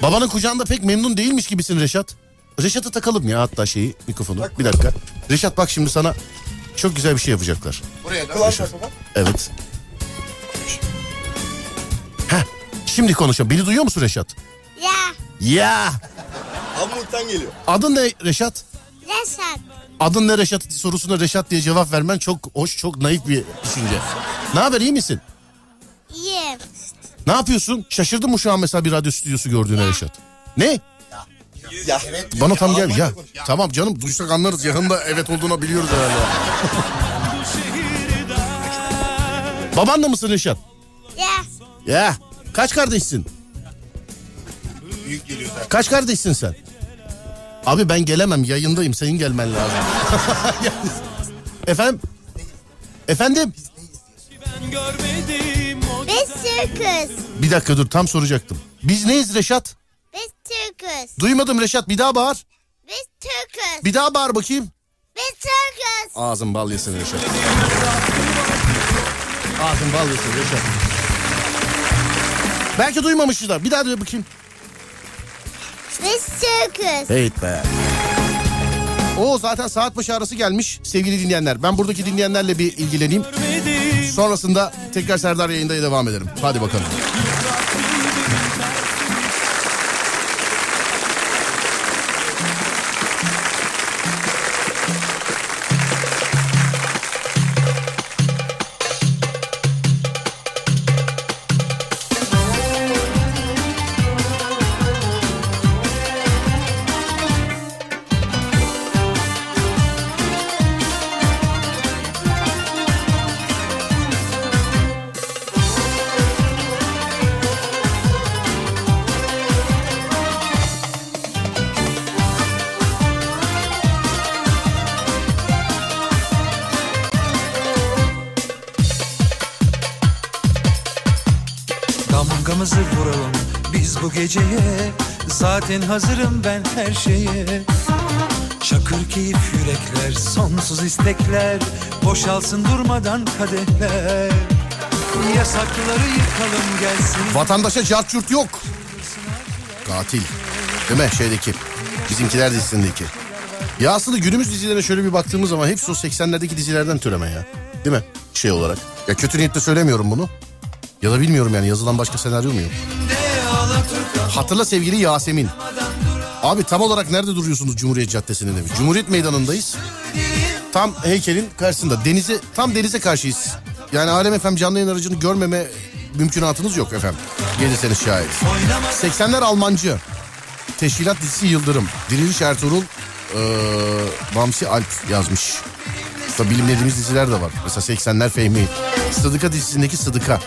S1: Babanın kucağında pek memnun değilmiş gibisin Reşat. Reşat'ı takalım ya hatta şeyi mikrofonu. Bir dakika. Reşat bak şimdi sana çok güzel bir şey yapacaklar.
S6: Buraya da.
S10: Baba.
S1: Evet. Heh, şimdi konuşalım. Beni duyuyor musun Reşat?
S11: Ya
S1: Ya.
S10: Hamburg'dan geliyor.
S1: Adın ne Reşat?
S11: Reşat.
S1: Adın ne Reşat sorusuna Reşat diye cevap vermen çok hoş, çok naif bir düşünce. Ne haber iyi misin?
S11: İyiyim.
S1: Ne yapıyorsun? Şaşırdın mı şu an mesela bir radyo stüdyosu gördüğüne Reşat? Ne?
S10: Ya.
S1: Bana tam gel ya. Tamam canım duysak anlarız. Yakında evet olduğunu biliyoruz herhalde. Babanla mısın Reşat?
S11: Ya.
S1: Ya. Kaç kardeşsin?
S6: Büyük geliyor zaten.
S1: Kaç kardeşsin sen? Abi ben gelemem yayındayım senin gelmen lazım. Efendim? Efendim?
S11: Biz Türk'üz.
S1: Bir dakika dur tam soracaktım. Biz neyiz Reşat?
S11: Biz Türk'üz.
S1: Duymadım Reşat bir daha bağır.
S11: Biz Türk'üz.
S1: Bir daha bağır bakayım.
S11: Biz Türk'üz.
S1: Ağzın bal yesin Reşat. Ağzın bal yesin Reşat. Belki duymamışlar. Bir daha duy bakayım.
S11: Biz Türk'üz.
S1: Evet be. O zaten saat başı arası gelmiş sevgili dinleyenler. Ben buradaki dinleyenlerle bir ilgileneyim. Sonrasında tekrar Serdar yayında devam edelim. Hadi bakalım.
S7: Geceye Zaten hazırım ben her şeye Çakır keyif yürekler sonsuz istekler Boşalsın durmadan kadehler Yasakları yıkalım gelsin
S1: Vatandaşa cart yurt yok. Katil. Değil mi şeydeki? Bizimkiler dizisindeki. Ya aslında günümüz dizilerine şöyle bir baktığımız zaman hepsi o 80'lerdeki dizilerden türeme ya. Değil mi? Şey olarak. Ya kötü niyetle söylemiyorum bunu. Ya da bilmiyorum yani yazılan başka senaryo mu yok? Hatırla sevgili Yasemin. Abi tam olarak nerede duruyorsunuz Cumhuriyet Caddesi'nde demiş. Cumhuriyet Meydanı'ndayız. Tam heykelin karşısında. Denize, tam denize karşıyız. Yani Alem efem canlı yayın aracını görmeme mümkünatınız yok efendim. Gelirseniz şayet. 80'ler Almancı. Teşkilat dizisi Yıldırım. Diriliş Ertuğrul. Ee, Bamsi Alp yazmış. Tabii bilimlediğimiz diziler de var. Mesela 80'ler Fehmi. Sıdıka dizisindeki Sıdıka.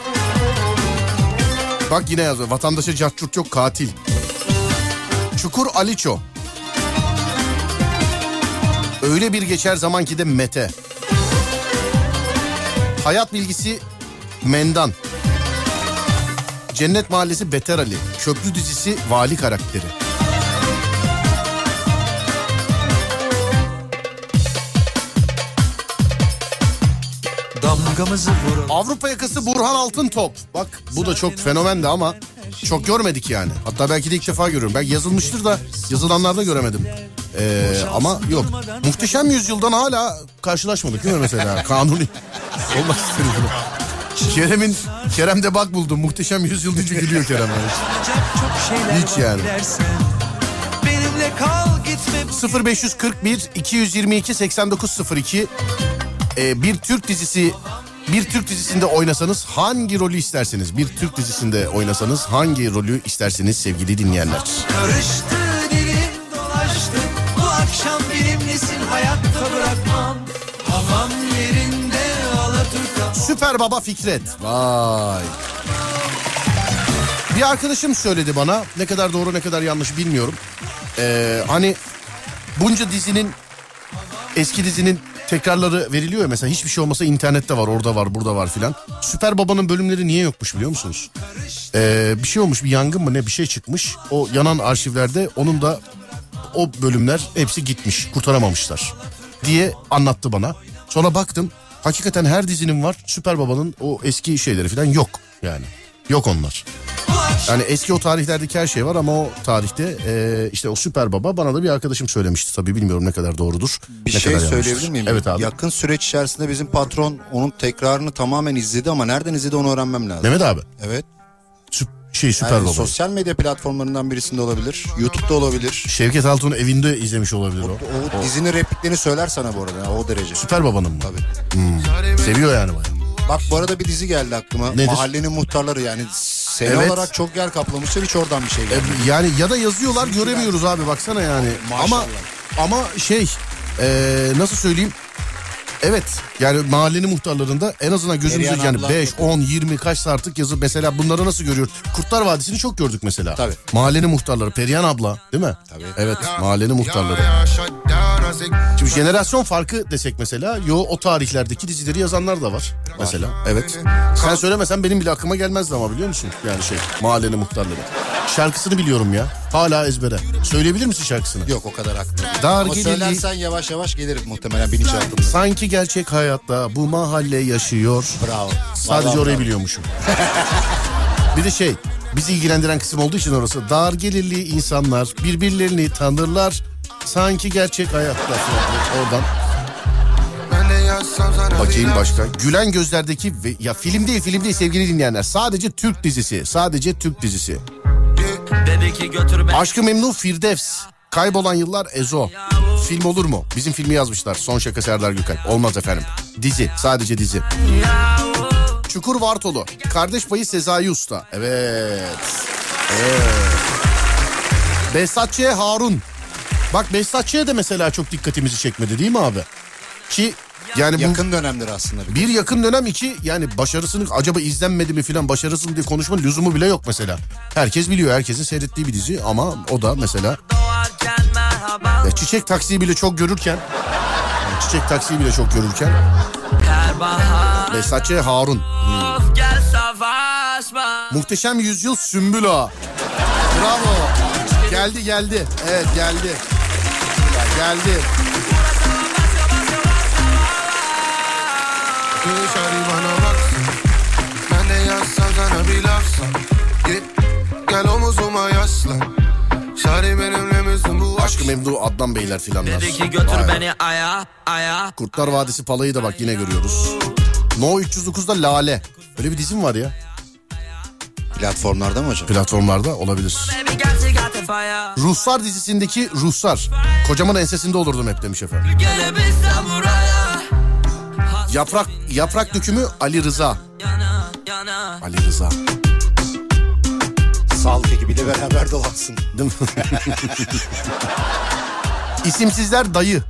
S1: Bak yine yazıyor. Vatandaşa cartçurt yok katil. Çukur Aliço. Öyle bir geçer zaman ki de Mete. Hayat bilgisi Mendan. Cennet Mahallesi Beter Ali. Köprü dizisi Vali karakteri.
S7: Damgamızı vuralım
S1: Avrupa yakası Burhan Altıntop. Bak bu da çok fenomendi ama çok görmedik yani. Hatta belki de ilk defa görüyorum. Belki yazılmıştır da yazılanlarda göremedim. Ee, ama yok. Muhteşem Yüzyıl'dan hala karşılaşmadık değil mi mesela? Kanuni. Olmak istedim. Kerem'in Kerem'de bak buldum. Muhteşem Yüzyıl deyince gülüyor Kerem. yani. Hiç yani.
S7: dilersen. Benimle kal gitme
S1: 0541 222 8902 Ee, bir Türk dizisi bir Türk dizisinde oynasanız hangi rolü isterseniz bir Türk dizisinde oynasanız hangi rolü isterseniz sevgili dinleyenler.
S7: Karıştı dilim dolaştı Bu akşam benimlesin hayatta bırakmam Havam yerinde Alaturka
S1: Süper Baba Fikret. Vay. Bir arkadaşım söyledi bana ne kadar doğru ne kadar yanlış bilmiyorum. Ee, hani bunca dizinin eski dizinin tekrarları veriliyor ya mesela hiçbir şey olmasa internette var orada var burada var filan. Süper Baba'nın bölümleri niye yokmuş biliyor musunuz? Ee, bir şey olmuş bir yangın mı ne bir şey çıkmış. O yanan arşivlerde onun da o bölümler hepsi gitmiş kurtaramamışlar diye anlattı bana. Sonra baktım hakikaten her dizinin var Süper Baba'nın o eski şeyleri falan yok yani. Yok onlar. Yani eski o tarihlerdeki her şey var ama o tarihte e, işte o Süper Baba bana da bir arkadaşım söylemişti tabii bilmiyorum ne kadar doğrudur.
S6: Bir
S1: ne
S6: şey
S1: kadar yanlıştır.
S6: söyleyebilir miyim?
S1: Evet abi.
S6: Yakın süreç içerisinde bizim patron onun tekrarını tamamen izledi ama nereden izledi onu öğrenmem lazım.
S1: Mehmet abi
S6: Evet.
S1: Sü- şey Süper
S6: Yani
S1: Baba.
S6: sosyal medya platformlarından birisinde olabilir. YouTube'da olabilir.
S1: Şevket Altun'u evinde izlemiş olabilir o.
S6: O, dizinin repliklerini söyler sana bu arada o derece.
S1: Süper Baba'nın mı?
S6: Tabii.
S1: Hmm. Seviyor yani bayağı.
S6: Bak bu arada bir dizi geldi aklıma.
S1: Nedir?
S6: Mahallenin muhtarları yani sene
S1: Evet.
S6: olarak çok yer kaplamıştır hiç oradan bir şey
S1: E,
S6: geldi.
S1: yani ya da yazıyorlar göremiyoruz abi baksana yani. Ama
S6: Maşallah.
S1: ama şey e, nasıl söyleyeyim? Evet yani mahallenin muhtarlarında en azından gözümüzde
S6: Perihan
S1: yani
S6: abla
S1: 5,
S6: yapıyor.
S1: 10, 20 kaç artık yazı mesela bunları nasıl görüyoruz? Kurtlar Vadisi'ni çok gördük mesela.
S6: Tabii.
S1: Mahallenin muhtarları Perihan abla değil mi?
S6: Tabii.
S1: Evet mahallenin muhtarları. Şimdi jenerasyon farkı desek mesela yo o tarihlerdeki dizileri yazanlar da var mesela. Evet. Sen söylemesen benim bile aklıma gelmezdi ama biliyor musun? Yani şey mahallenin muhtarları. Şarkısını biliyorum ya. Hala ezbere. Söyleyebilir misin şarkısını?
S6: Yok o kadar haklı.
S1: Dar
S6: Ama
S1: gelirli-
S6: söylersen yavaş yavaş gelir muhtemelen bilinçaltında.
S1: Sanki gerçek hayatta bu mahalle yaşıyor.
S6: Bravo.
S1: Sadece
S6: Vallahi
S1: orayı
S6: bravo.
S1: biliyormuşum. bir de şey bizi ilgilendiren kısım olduğu için orası. Dar gelirli insanlar birbirlerini tanırlar. Sanki gerçek hayatta. Oradan. Bakayım başka. Gülen gözlerdeki ve ya film değil film değil sevgili dinleyenler. Sadece Türk dizisi. Sadece Türk dizisi. Aşkı Memnu Firdevs. Kaybolan yıllar Ezo. Film olur mu? Bizim filmi yazmışlar. Son şaka Serdar Gökalp. Olmaz efendim. Dizi. Sadece dizi. Çukur Vartolu. Kardeş payı Sezai Usta. Evet. Evet. Behzat Ç. Harun. Bak Behzat Ç. de mesela çok dikkatimizi çekmedi değil mi abi? Ki yani bu
S6: Yakın dönemdir aslında. Bir.
S1: bir yakın dönem iki yani başarısını acaba izlenmedi mi filan başarısını diye konuşmanın lüzumu bile yok mesela. Herkes biliyor herkesin seyrettiği bir dizi ama o da mesela ya Çiçek Taksi'yi bile çok görürken yani Çiçek Taksi'yi bile çok görürken
S2: Her bahar
S1: Behzat Ç. Harun.
S2: savaşma
S1: Muhteşem Yüzyıl Sümbül Ağa. Bravo. Geldi geldi. Evet geldi. Geldi.
S12: Dışarı bana baksın Ben de yazsam sana bir lafsam Git gel omuzuma yaslan Şari benimle misin bu
S1: Aşkı Memdu Adnan Beyler filanlar.
S2: Dedi ki götür
S1: Vay.
S2: beni aya aya
S1: Kurtlar Vadisi Palayı da bak yine görüyoruz. No 309'da Lale. Böyle bir dizim var ya.
S6: Platformlarda mı hocam?
S1: Platformlarda olabilir. Ruhsar dizisindeki Ruhsar. Kocamın ensesinde olurdum hep demiş efendim. Yaprak yaprak dökümü Ali Rıza. Ali Rıza.
S6: Sağlık ekibiyle beraber dolansın.
S1: Değil mi? İsimsizler dayı.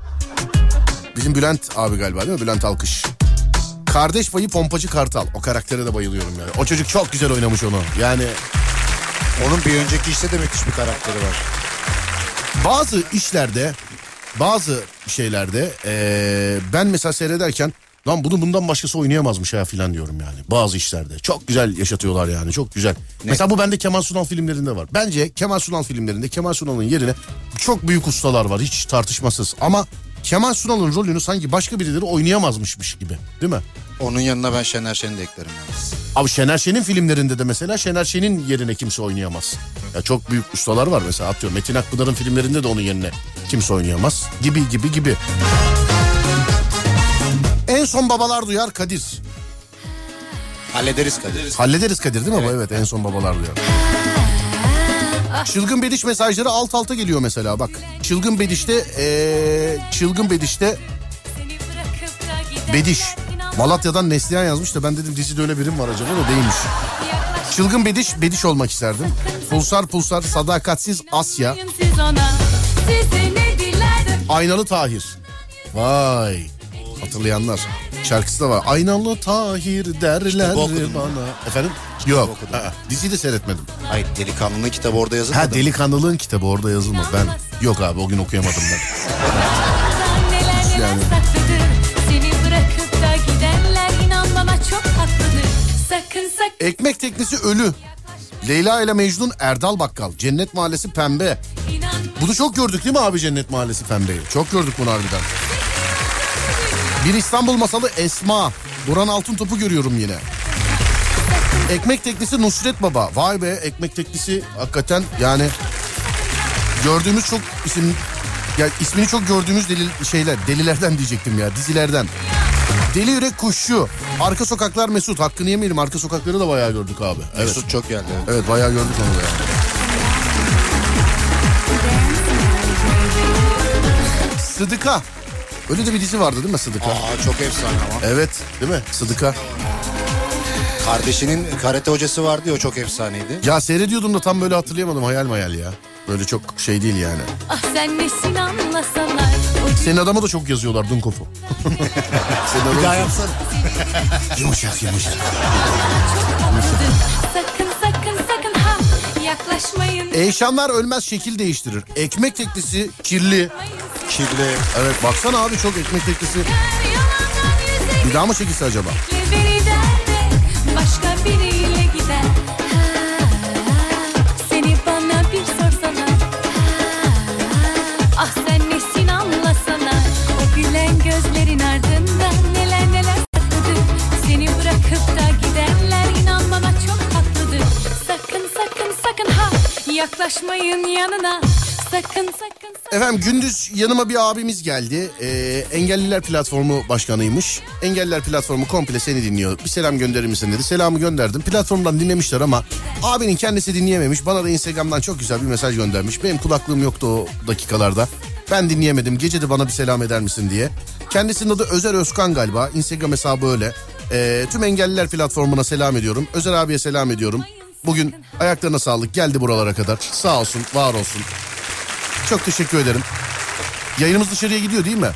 S1: Bizim Bülent abi galiba değil mi? Bülent Alkış. Kardeş payı pompacı kartal. O karaktere de bayılıyorum yani. O çocuk çok güzel oynamış onu. Yani
S6: Onun bir önceki işte de müthiş bir karakteri var.
S1: bazı işlerde bazı şeylerde eee, ben mesela seyrederken lan bunu bundan başkası oynayamazmış ha filan diyorum yani. Bazı işlerde çok güzel yaşatıyorlar yani çok güzel. Mesela bu bende Kemal Sunal filmlerinde var. Bence Kemal Sunal filmlerinde Kemal Sunal'ın yerine çok büyük ustalar var hiç tartışmasız. Ama Kemal Sunal'ın rolünü sanki başka birileri oynayamazmışmış gibi değil mi?
S6: Onun yanına ben Şener Şen'i de eklerim yalnız.
S1: Abi Şener Şen'in filmlerinde de mesela Şener Şen'in yerine kimse oynayamaz. Ya çok büyük ustalar var mesela atıyorum Metin Akpınar'ın filmlerinde de onun yerine kimse oynayamaz. Gibi gibi gibi. En son babalar duyar Kadir.
S6: Hallederiz Kadir.
S1: Hallederiz Kadir değil mi? bu? Evet en son babalar duyar. Çılgın Bediş mesajları alt alta geliyor mesela bak. Çılgın Bediş'te eee Çılgın Bediş'te Bediş. Malatya'dan Neslihan yazmış da ben dedim dizide öyle birim var acaba da değilmiş. Çılgın Bediş, Bediş olmak isterdim. Pulsar Pulsar, Sadakatsiz Asya, Aynalı Tahir. Vay. Hatırlayanlar. Şarkısı da var. Aynalı Tahir derler
S6: mu?
S1: bana. Efendim? Yok.
S6: okudun.
S1: Aa, diziyi de seyretmedim.
S6: Hayır delikanlının kitabı orada yazılmadı.
S1: Ha delikanlılığın kitabı orada yazılmadı. Ben yok abi o gün okuyamadım ben. Yani. Ekmek teknesi ölü. Leyla ile Mecnun Erdal Bakkal. Cennet Mahallesi Pembe. Bunu çok gördük değil mi abi Cennet Mahallesi Pembe'yi? Çok gördük bunu harbiden. Bir İstanbul masalı Esma. Burhan Altın Topu görüyorum yine. Ekmek teknesi Nusret Baba. Vay be ekmek teknesi hakikaten yani gördüğümüz çok isim ya ismini çok gördüğümüz deli şeyler delilerden diyecektim ya dizilerden. Deli Yürek Kuşçu. Arka Sokaklar Mesut. Hakkını yemeyelim. Arka sokakları da bayağı gördük abi. Evet.
S6: Mesut çok geldi. evet.
S1: Evet bayağı gördük onu da yani. Sıdıka. Öyle de bir dizi vardı değil mi Sıdıka?
S6: Aa çok efsane ama.
S1: Evet değil mi? Sıdıka.
S6: Kardeşinin karate hocası vardı ya o çok efsaneydi.
S1: Ya seyrediyordum da tam böyle hatırlayamadım hayal mayal ya. Böyle çok şey değil yani.
S5: Ah sen nesin anlasalar
S1: Senin adama da çok yazıyorlar Dunkof'u. Senin
S6: Bir daha yapsana.
S1: Yumuşak yumuşak.
S5: Sakın sakın sakın ha yaklaşmayın
S1: Eyşanlar ölmez şekil değiştirir. Ekmek teknesi kirli.
S6: Kirli.
S1: Evet baksana abi çok ekmek
S5: yüzek
S1: Bir daha mı çekilse acaba?
S5: Yaklaşmayın yanına Sakın sakın
S1: Efendim gündüz yanıma bir abimiz geldi. Ee, Engelliler Platformu başkanıymış. Engelliler Platformu komple seni dinliyor. Bir selam gönderir misin dedi. Selamı gönderdim. Platformdan dinlemişler ama abinin kendisi dinleyememiş. Bana da Instagram'dan çok güzel bir mesaj göndermiş. Benim kulaklığım yoktu o dakikalarda. Ben dinleyemedim. Gece de bana bir selam eder misin diye. Kendisinin adı Özer Özkan galiba. Instagram hesabı öyle. Ee, tüm Engelliler Platformu'na selam ediyorum. Özer abiye selam ediyorum. Bugün ayaklarına sağlık geldi buralara kadar. Sağ olsun, var olsun. Çok teşekkür ederim. Yayınımız dışarıya gidiyor değil mi?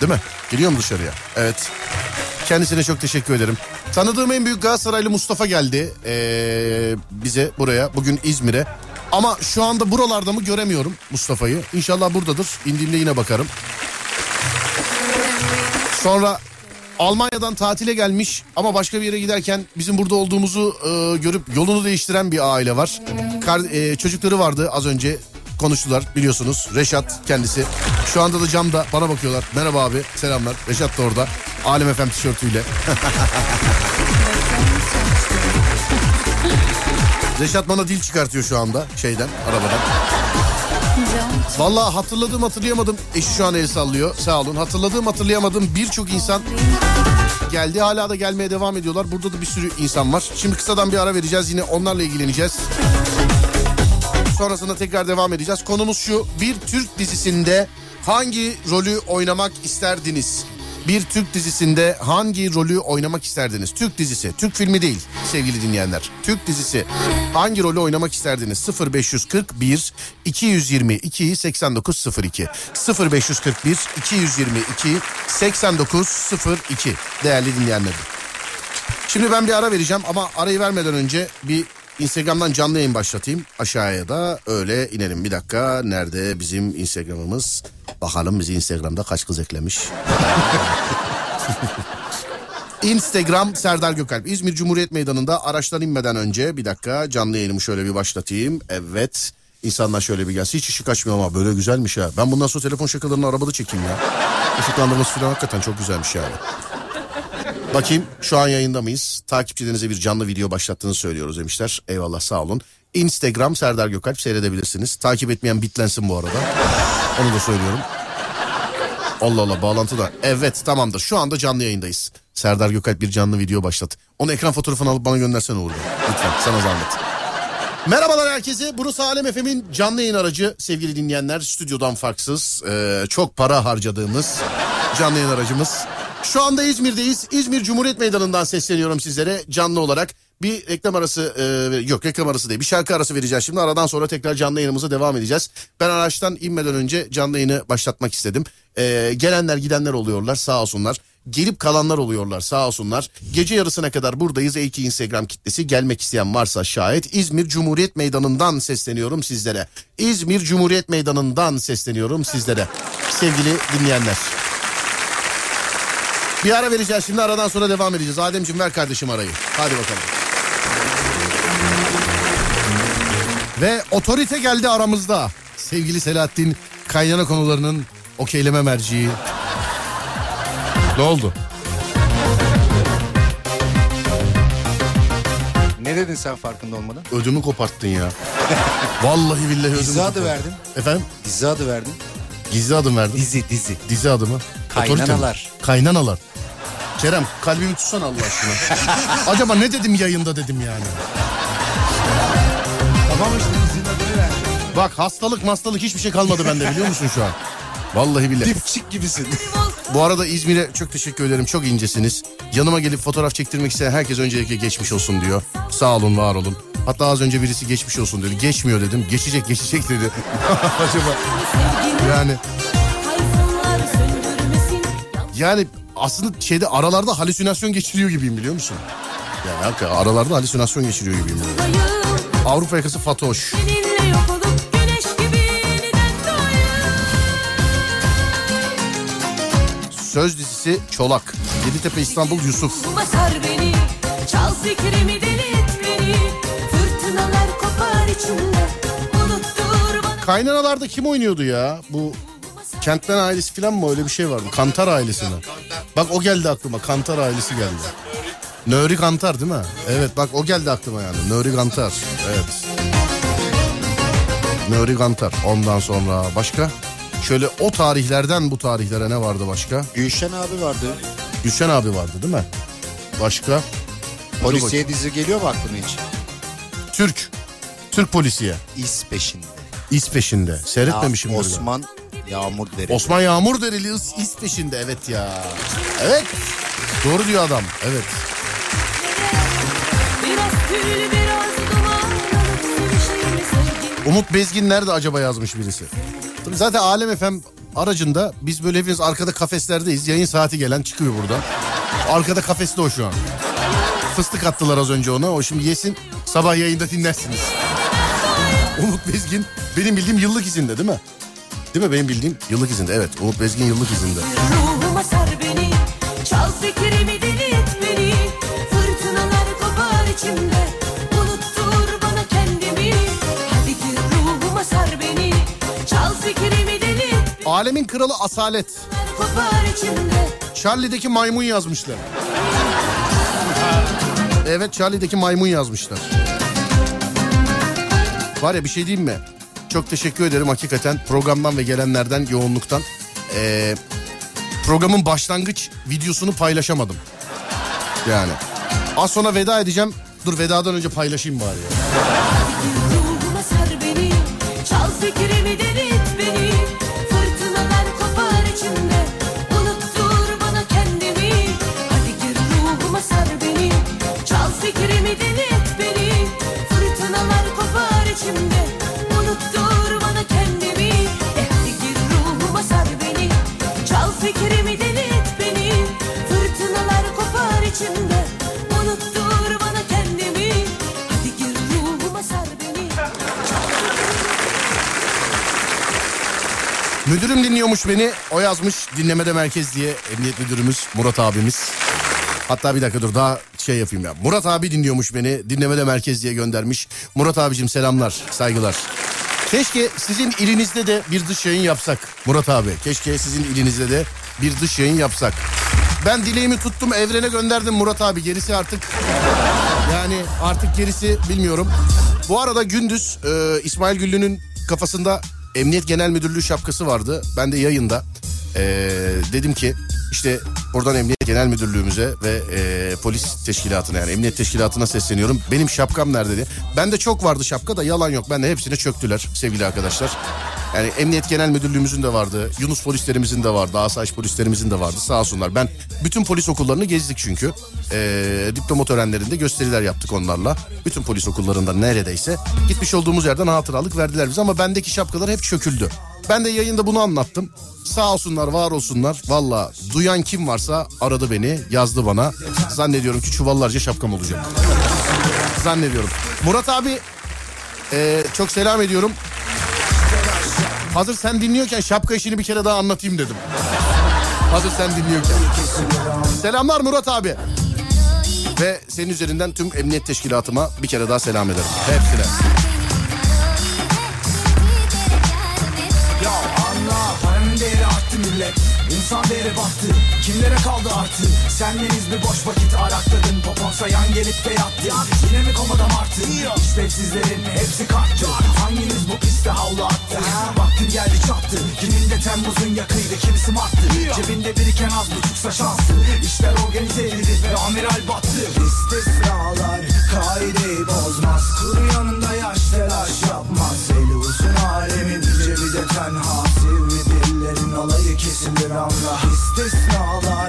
S1: Değil mi? Gidiyor mu dışarıya? Evet. Kendisine çok teşekkür ederim. Tanıdığım en büyük Galatasaraylı Mustafa geldi ee, bize buraya. Bugün İzmir'e. Ama şu anda buralarda mı göremiyorum Mustafa'yı. İnşallah buradadır. İndiğimde yine bakarım. Sonra Almanya'dan tatile gelmiş ama başka bir yere giderken bizim burada olduğumuzu e, görüp yolunu değiştiren bir aile var. Kar- e, çocukları vardı az önce konuştular biliyorsunuz. Reşat kendisi. Şu anda da camda bana bakıyorlar. Merhaba abi selamlar. Reşat da orada. Alem FM tişörtüyle. Reşat bana dil çıkartıyor şu anda şeyden arabadan. Vallahi hatırladığım hatırlayamadım. Eşi şu an el sallıyor. Sağ olun. Hatırladığım hatırlayamadım. Birçok insan geldi. Hala da gelmeye devam ediyorlar. Burada da bir sürü insan var. Şimdi kısadan bir ara vereceğiz. Yine onlarla ilgileneceğiz. Sonrasında tekrar devam edeceğiz. Konumuz şu. Bir Türk dizisinde hangi rolü oynamak isterdiniz? Bir Türk dizisinde hangi rolü oynamak isterdiniz? Türk dizisi, Türk filmi değil sevgili dinleyenler. Türk dizisi hangi rolü oynamak isterdiniz? 0541 222 8902 0541 222 8902 değerli dinleyenlerim. Şimdi ben bir ara vereceğim ama arayı vermeden önce bir Instagram'dan canlı yayın başlatayım. Aşağıya da öyle inelim. Bir dakika nerede bizim Instagram'ımız? Bakalım bizi Instagram'da kaç kız eklemiş. Instagram Serdar Gökalp. İzmir Cumhuriyet Meydanı'nda araçtan inmeden önce bir dakika canlı yayınımı şöyle bir başlatayım. Evet. İnsanlar şöyle bir gelsin. Hiç ışık açmıyor ama böyle güzelmiş ha. Ben bundan sonra telefon şakalarını arabada çekeyim ya. Işıklandırması falan hakikaten çok güzelmiş yani. Bakayım şu an yayında mıyız? Takipçilerinize bir canlı video başlattığını söylüyoruz demişler. Eyvallah sağ olun. Instagram Serdar Gökalp seyredebilirsiniz. Takip etmeyen bitlensin bu arada. Onu da söylüyorum. Allah Allah bağlantı da. Evet tamamdır şu anda canlı yayındayız. Serdar Gökalp bir canlı video başlat. Onu ekran fotoğrafını alıp bana göndersene olur. Lütfen sana zahmet. Merhabalar herkese. Burası Alem FM'in canlı yayın aracı. Sevgili dinleyenler stüdyodan farksız. e, çok para harcadığımız canlı yayın aracımız. Şu anda İzmir'deyiz. İzmir Cumhuriyet Meydanı'ndan sesleniyorum sizlere canlı olarak. Bir reklam arası e, yok reklam arası değil bir şarkı arası vereceğiz şimdi aradan sonra tekrar canlı yayınımıza devam edeceğiz. Ben araçtan inmeden önce canlı yayını başlatmak istedim. E, gelenler gidenler oluyorlar sağ olsunlar. Gelip kalanlar oluyorlar sağ olsunlar. Gece yarısına kadar buradayız. E2 Instagram kitlesi gelmek isteyen varsa şayet İzmir Cumhuriyet Meydanı'ndan sesleniyorum sizlere. İzmir Cumhuriyet Meydanı'ndan sesleniyorum sizlere. Sevgili dinleyenler. Bir ara vereceğiz şimdi aradan sonra devam edeceğiz. Ademciğim ver kardeşim arayı. Hadi bakalım. Ve otorite geldi aramızda. Sevgili Selahattin kaynana konularının okeyleme merciği. Ne oldu?
S6: Ne dedin sen farkında olmadan?
S1: Ödümü koparttın ya. Vallahi billahi ödümü
S6: Dizi adı
S1: koparttın.
S6: verdim.
S1: Efendim?
S6: Dizi adı verdim.
S1: Gizli adım verdin.
S6: Dizi dizi.
S1: Dizi adı mı? Otorite mi?
S6: Kaynanalar.
S1: Kerem kalbimi tutsana Allah aşkına. Acaba ne dedim yayında dedim yani.
S6: Tamam işte verdim.
S1: Bak hastalık hastalık hiçbir şey kalmadı bende biliyor musun şu an? Vallahi billahi.
S6: Dipçik gibisin.
S1: Bu arada İzmir'e çok teşekkür ederim. Çok incesiniz. Yanıma gelip fotoğraf çektirmek isteyen herkes öncelikle geçmiş olsun diyor. Sağ olun, var olun. Hatta az önce birisi geçmiş olsun dedi. Geçmiyor dedim. Geçecek, geçecek dedi. Acaba yani yani aslında şeyde aralarda halüsinasyon geçiriyor gibiyim biliyor musun? Yani hakikaten aralarda halüsinasyon geçiriyor gibiyim. Yani. Avrupa yakası Fatoş. Söz dizisi Çolak. Yeditepe İstanbul Yusuf.
S9: Beni Çal fikrimi deli et beni Fırtınalar kopar içimde
S1: Kaynanalarda kim oynuyordu ya? Bu Kentmen ailesi falan mı öyle bir şey vardı? Kantar ailesi mi? Bak o geldi aklıma. Kantar ailesi geldi. Nöri Kantar değil mi? Evet bak o geldi aklıma yani. Nöri Kantar. Evet. Nuri Gantar. Ondan sonra başka? Şöyle o tarihlerden bu tarihlere ne vardı başka?
S6: Gülşen abi vardı.
S1: Gülşen abi vardı değil mi? Başka?
S6: Polisiye dizi geliyor mu aklına hiç?
S1: Türk. Türk polisiye.
S6: İz peşinde.
S1: İz peşinde. Seyretmemişim.
S6: Ya. Osman Yağmur Deri.
S1: Osman Yağmur Dereli iz, peşinde evet ya. Evet. Doğru diyor adam. Evet. Umut Bezgin nerede acaba yazmış birisi. Tabii zaten Alem FM aracında biz böyle hepimiz arkada kafeslerdeyiz. Yayın saati gelen çıkıyor burada. Arkada kafeste o şu an. Fıstık attılar az önce ona. O şimdi yesin sabah yayında dinlersiniz. Umut Bezgin benim bildiğim yıllık izinde değil mi? Değil mi benim bildiğim yıllık izinde evet. Umut Bezgin yıllık izinde.
S9: Ruhuma sar beni Çal fikrimi deli et beni Fırtınalar kopar içimde Unuttur bana kendimi Hadi gir ruhuma sar beni Çal fikrimi deli et
S1: Alemin kralı Asalet.
S9: kopar içimde
S1: Charlie'deki maymun yazmışlar. Evet Charlie'deki maymun yazmışlar. Var ya bir şey diyeyim mi? Çok teşekkür ederim hakikaten programdan ve gelenlerden yoğunluktan. Ee, programın başlangıç videosunu paylaşamadım. Yani. Az sonra veda edeceğim. Dur vedadan önce paylaşayım bari ya. Müdürüm dinliyormuş beni. O yazmış dinlemede merkez diye emniyet müdürümüz Murat abimiz. Hatta bir dakika dur daha şey yapayım ya. Murat abi dinliyormuş beni. Dinlemede merkez diye göndermiş. Murat abicim selamlar, saygılar. Keşke sizin ilinizde de bir dış yayın yapsak Murat abi. Keşke sizin ilinizde de bir dış yayın yapsak. Ben dileğimi tuttum evrene gönderdim Murat abi. Gerisi artık yani artık gerisi bilmiyorum. Bu arada gündüz e, İsmail Güllü'nün kafasında Emniyet Genel Müdürlüğü şapkası vardı. Ben de yayında e, dedim ki işte buradan Emniyet Genel Müdürlüğümüze ve e, polis teşkilatına yani emniyet teşkilatına sesleniyorum. Benim şapkam nerede diye. Bende çok vardı şapka da yalan yok. Ben de hepsine çöktüler sevgili arkadaşlar. Yani Emniyet Genel Müdürlüğümüzün de vardı. Yunus polislerimizin de vardı. Asayiş polislerimizin de vardı. Sağ olsunlar. Ben bütün polis okullarını gezdik çünkü. Ee, diploma törenlerinde gösteriler yaptık onlarla. Bütün polis okullarında neredeyse. Gitmiş olduğumuz yerden hatıralık verdiler bize ama bendeki şapkalar hep çöküldü. Ben de yayında bunu anlattım. Sağ olsunlar, var olsunlar. Valla duyan kim varsa aradı beni, yazdı bana. Zannediyorum ki çuvallarca şapkam olacak. Zannediyorum. Murat abi e, çok selam ediyorum. Hazır sen dinliyorken şapka işini bir kere daha anlatayım dedim. Hazır sen dinliyorken. Selamlar Murat abi. Ve senin üzerinden tüm emniyet teşkilatıma bir kere daha selam ederim. Hepsine.
S13: Değeri arttı millet. İnsan değeri battı Kimlere kaldı artı? Sendeniz bir boş vakit arakladın? Popon sayan gelip de yattı. Yine mi komadam arttı? İşlevsizlerin hepsi kalktı. Hanginiz bu piste havlu attı? Vaktin geldi çattı. Gününde Temmuz'un yakıydı kimisi marttı. Cebinde biriken az buçuksa şansı İşler organize edildi ve amiral battı. İstisnalar kaideyi bozmaz. Kuru yanında yaş telaş yapmaz kesilir anla İstisnalar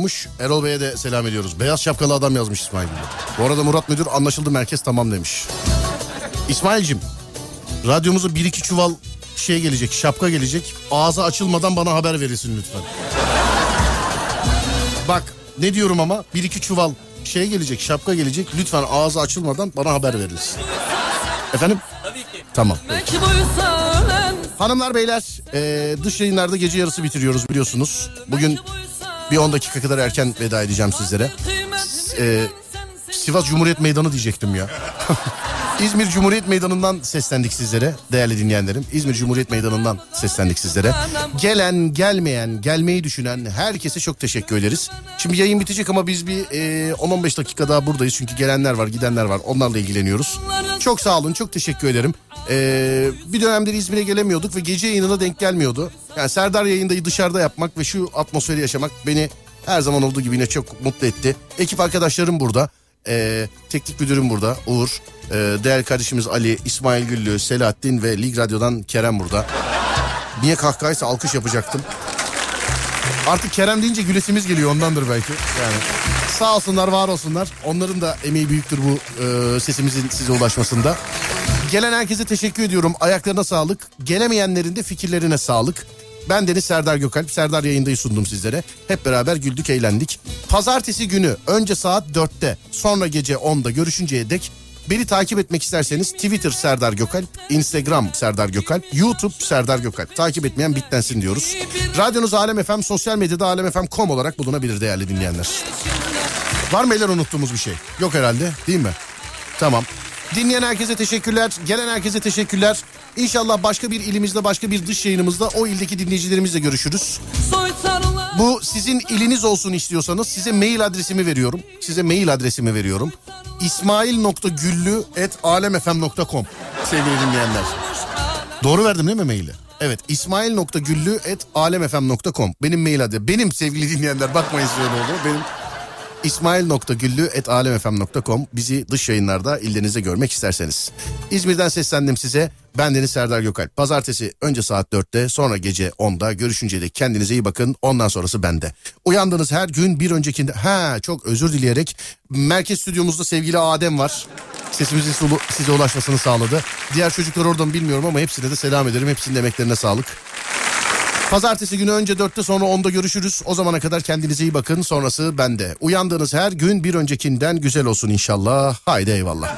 S1: Dinliyormuş. Erol Bey'e de selam ediyoruz. Beyaz şapkalı adam yazmış İsmail Gül. Bu arada Murat Müdür anlaşıldı merkez tamam demiş. İsmail'cim radyomuza bir iki çuval şey gelecek şapka gelecek. Ağzı açılmadan bana haber verirsin lütfen. Bak ne diyorum ama bir iki çuval şey gelecek şapka gelecek. Lütfen ağzı açılmadan bana haber verirsin. Efendim? Tamam.
S4: Belki buysa ölen
S1: Hanımlar beyler e, dış yayınlarda gece yarısı bitiriyoruz biliyorsunuz. Bugün bir 10 dakika kadar erken veda edeceğim sizlere. E, Sivas Cumhuriyet Meydanı diyecektim ya. İzmir Cumhuriyet Meydanı'ndan seslendik sizlere değerli dinleyenlerim. İzmir Cumhuriyet Meydanı'ndan seslendik sizlere. Gelen, gelmeyen, gelmeyi düşünen herkese çok teşekkür ederiz. Şimdi yayın bitecek ama biz bir e, 10-15 dakika daha buradayız. Çünkü gelenler var, gidenler var. Onlarla ilgileniyoruz. Çok sağ olun, çok teşekkür ederim. E, bir dönemdir İzmir'e gelemiyorduk ve gece yayınına denk gelmiyordu. Yani Serdar yayındayı dışarıda yapmak ve şu atmosferi yaşamak beni her zaman olduğu gibi yine çok mutlu etti. Ekip arkadaşlarım burada. Ee, teknik müdürüm burada Uğur. Ee, değerli kardeşimiz Ali, İsmail Güllü, Selahattin ve Lig Radyo'dan Kerem burada. Niye kahkahaysa alkış yapacaktım. Artık Kerem deyince gülesimiz geliyor ondandır belki. Yani sağ olsunlar var olsunlar. Onların da emeği büyüktür bu e, sesimizin size ulaşmasında. Gelen herkese teşekkür ediyorum. Ayaklarına sağlık. Gelemeyenlerin de fikirlerine sağlık. Ben Deniz Serdar Gökalp. Serdar yayındayı sundum sizlere. Hep beraber güldük, eğlendik. Pazartesi günü önce saat 4'te sonra gece 10'da görüşünceye dek beni takip etmek isterseniz Twitter Serdar Gökalp, Instagram Serdar Gökalp, YouTube Serdar Gökalp. Takip etmeyen bitlensin diyoruz. Radyonuz Alem FM, sosyal medyada alemfm.com olarak bulunabilir değerli dinleyenler. Var mı eller unuttuğumuz bir şey? Yok herhalde değil mi? Tamam. Dinleyen herkese teşekkürler. Gelen herkese teşekkürler. İnşallah başka bir ilimizde başka bir dış yayınımızda o ildeki dinleyicilerimizle görüşürüz. Bu sizin iliniz olsun istiyorsanız size mail adresimi veriyorum. Size mail adresimi veriyorum. ismail.güllü.alemfm.com Sevgili dinleyenler. Doğru verdim değil mi maili? Evet ismail.güllü.alemfm.com Benim mail adresim. Benim sevgili dinleyenler bakmayın size oldu. Benim ismail.güllü.alemfm.com bizi dış yayınlarda illerinize görmek isterseniz. İzmir'den seslendim size. Ben Deniz Serdar Gökalp. Pazartesi önce saat 4'te sonra gece 10'da görüşünceye dek kendinize iyi bakın. Ondan sonrası bende. Uyandığınız her gün bir öncekinde... Ha çok özür dileyerek merkez stüdyomuzda sevgili Adem var. Sesimizin size ulaşmasını sağladı. Diğer çocuklar orada mı bilmiyorum ama hepsine de selam ederim. Hepsinin emeklerine sağlık. Pazartesi günü önce 4'te sonra 10'da görüşürüz. O zamana kadar kendinize iyi bakın. Sonrası bende. Uyandığınız her gün bir öncekinden güzel olsun inşallah. Haydi eyvallah.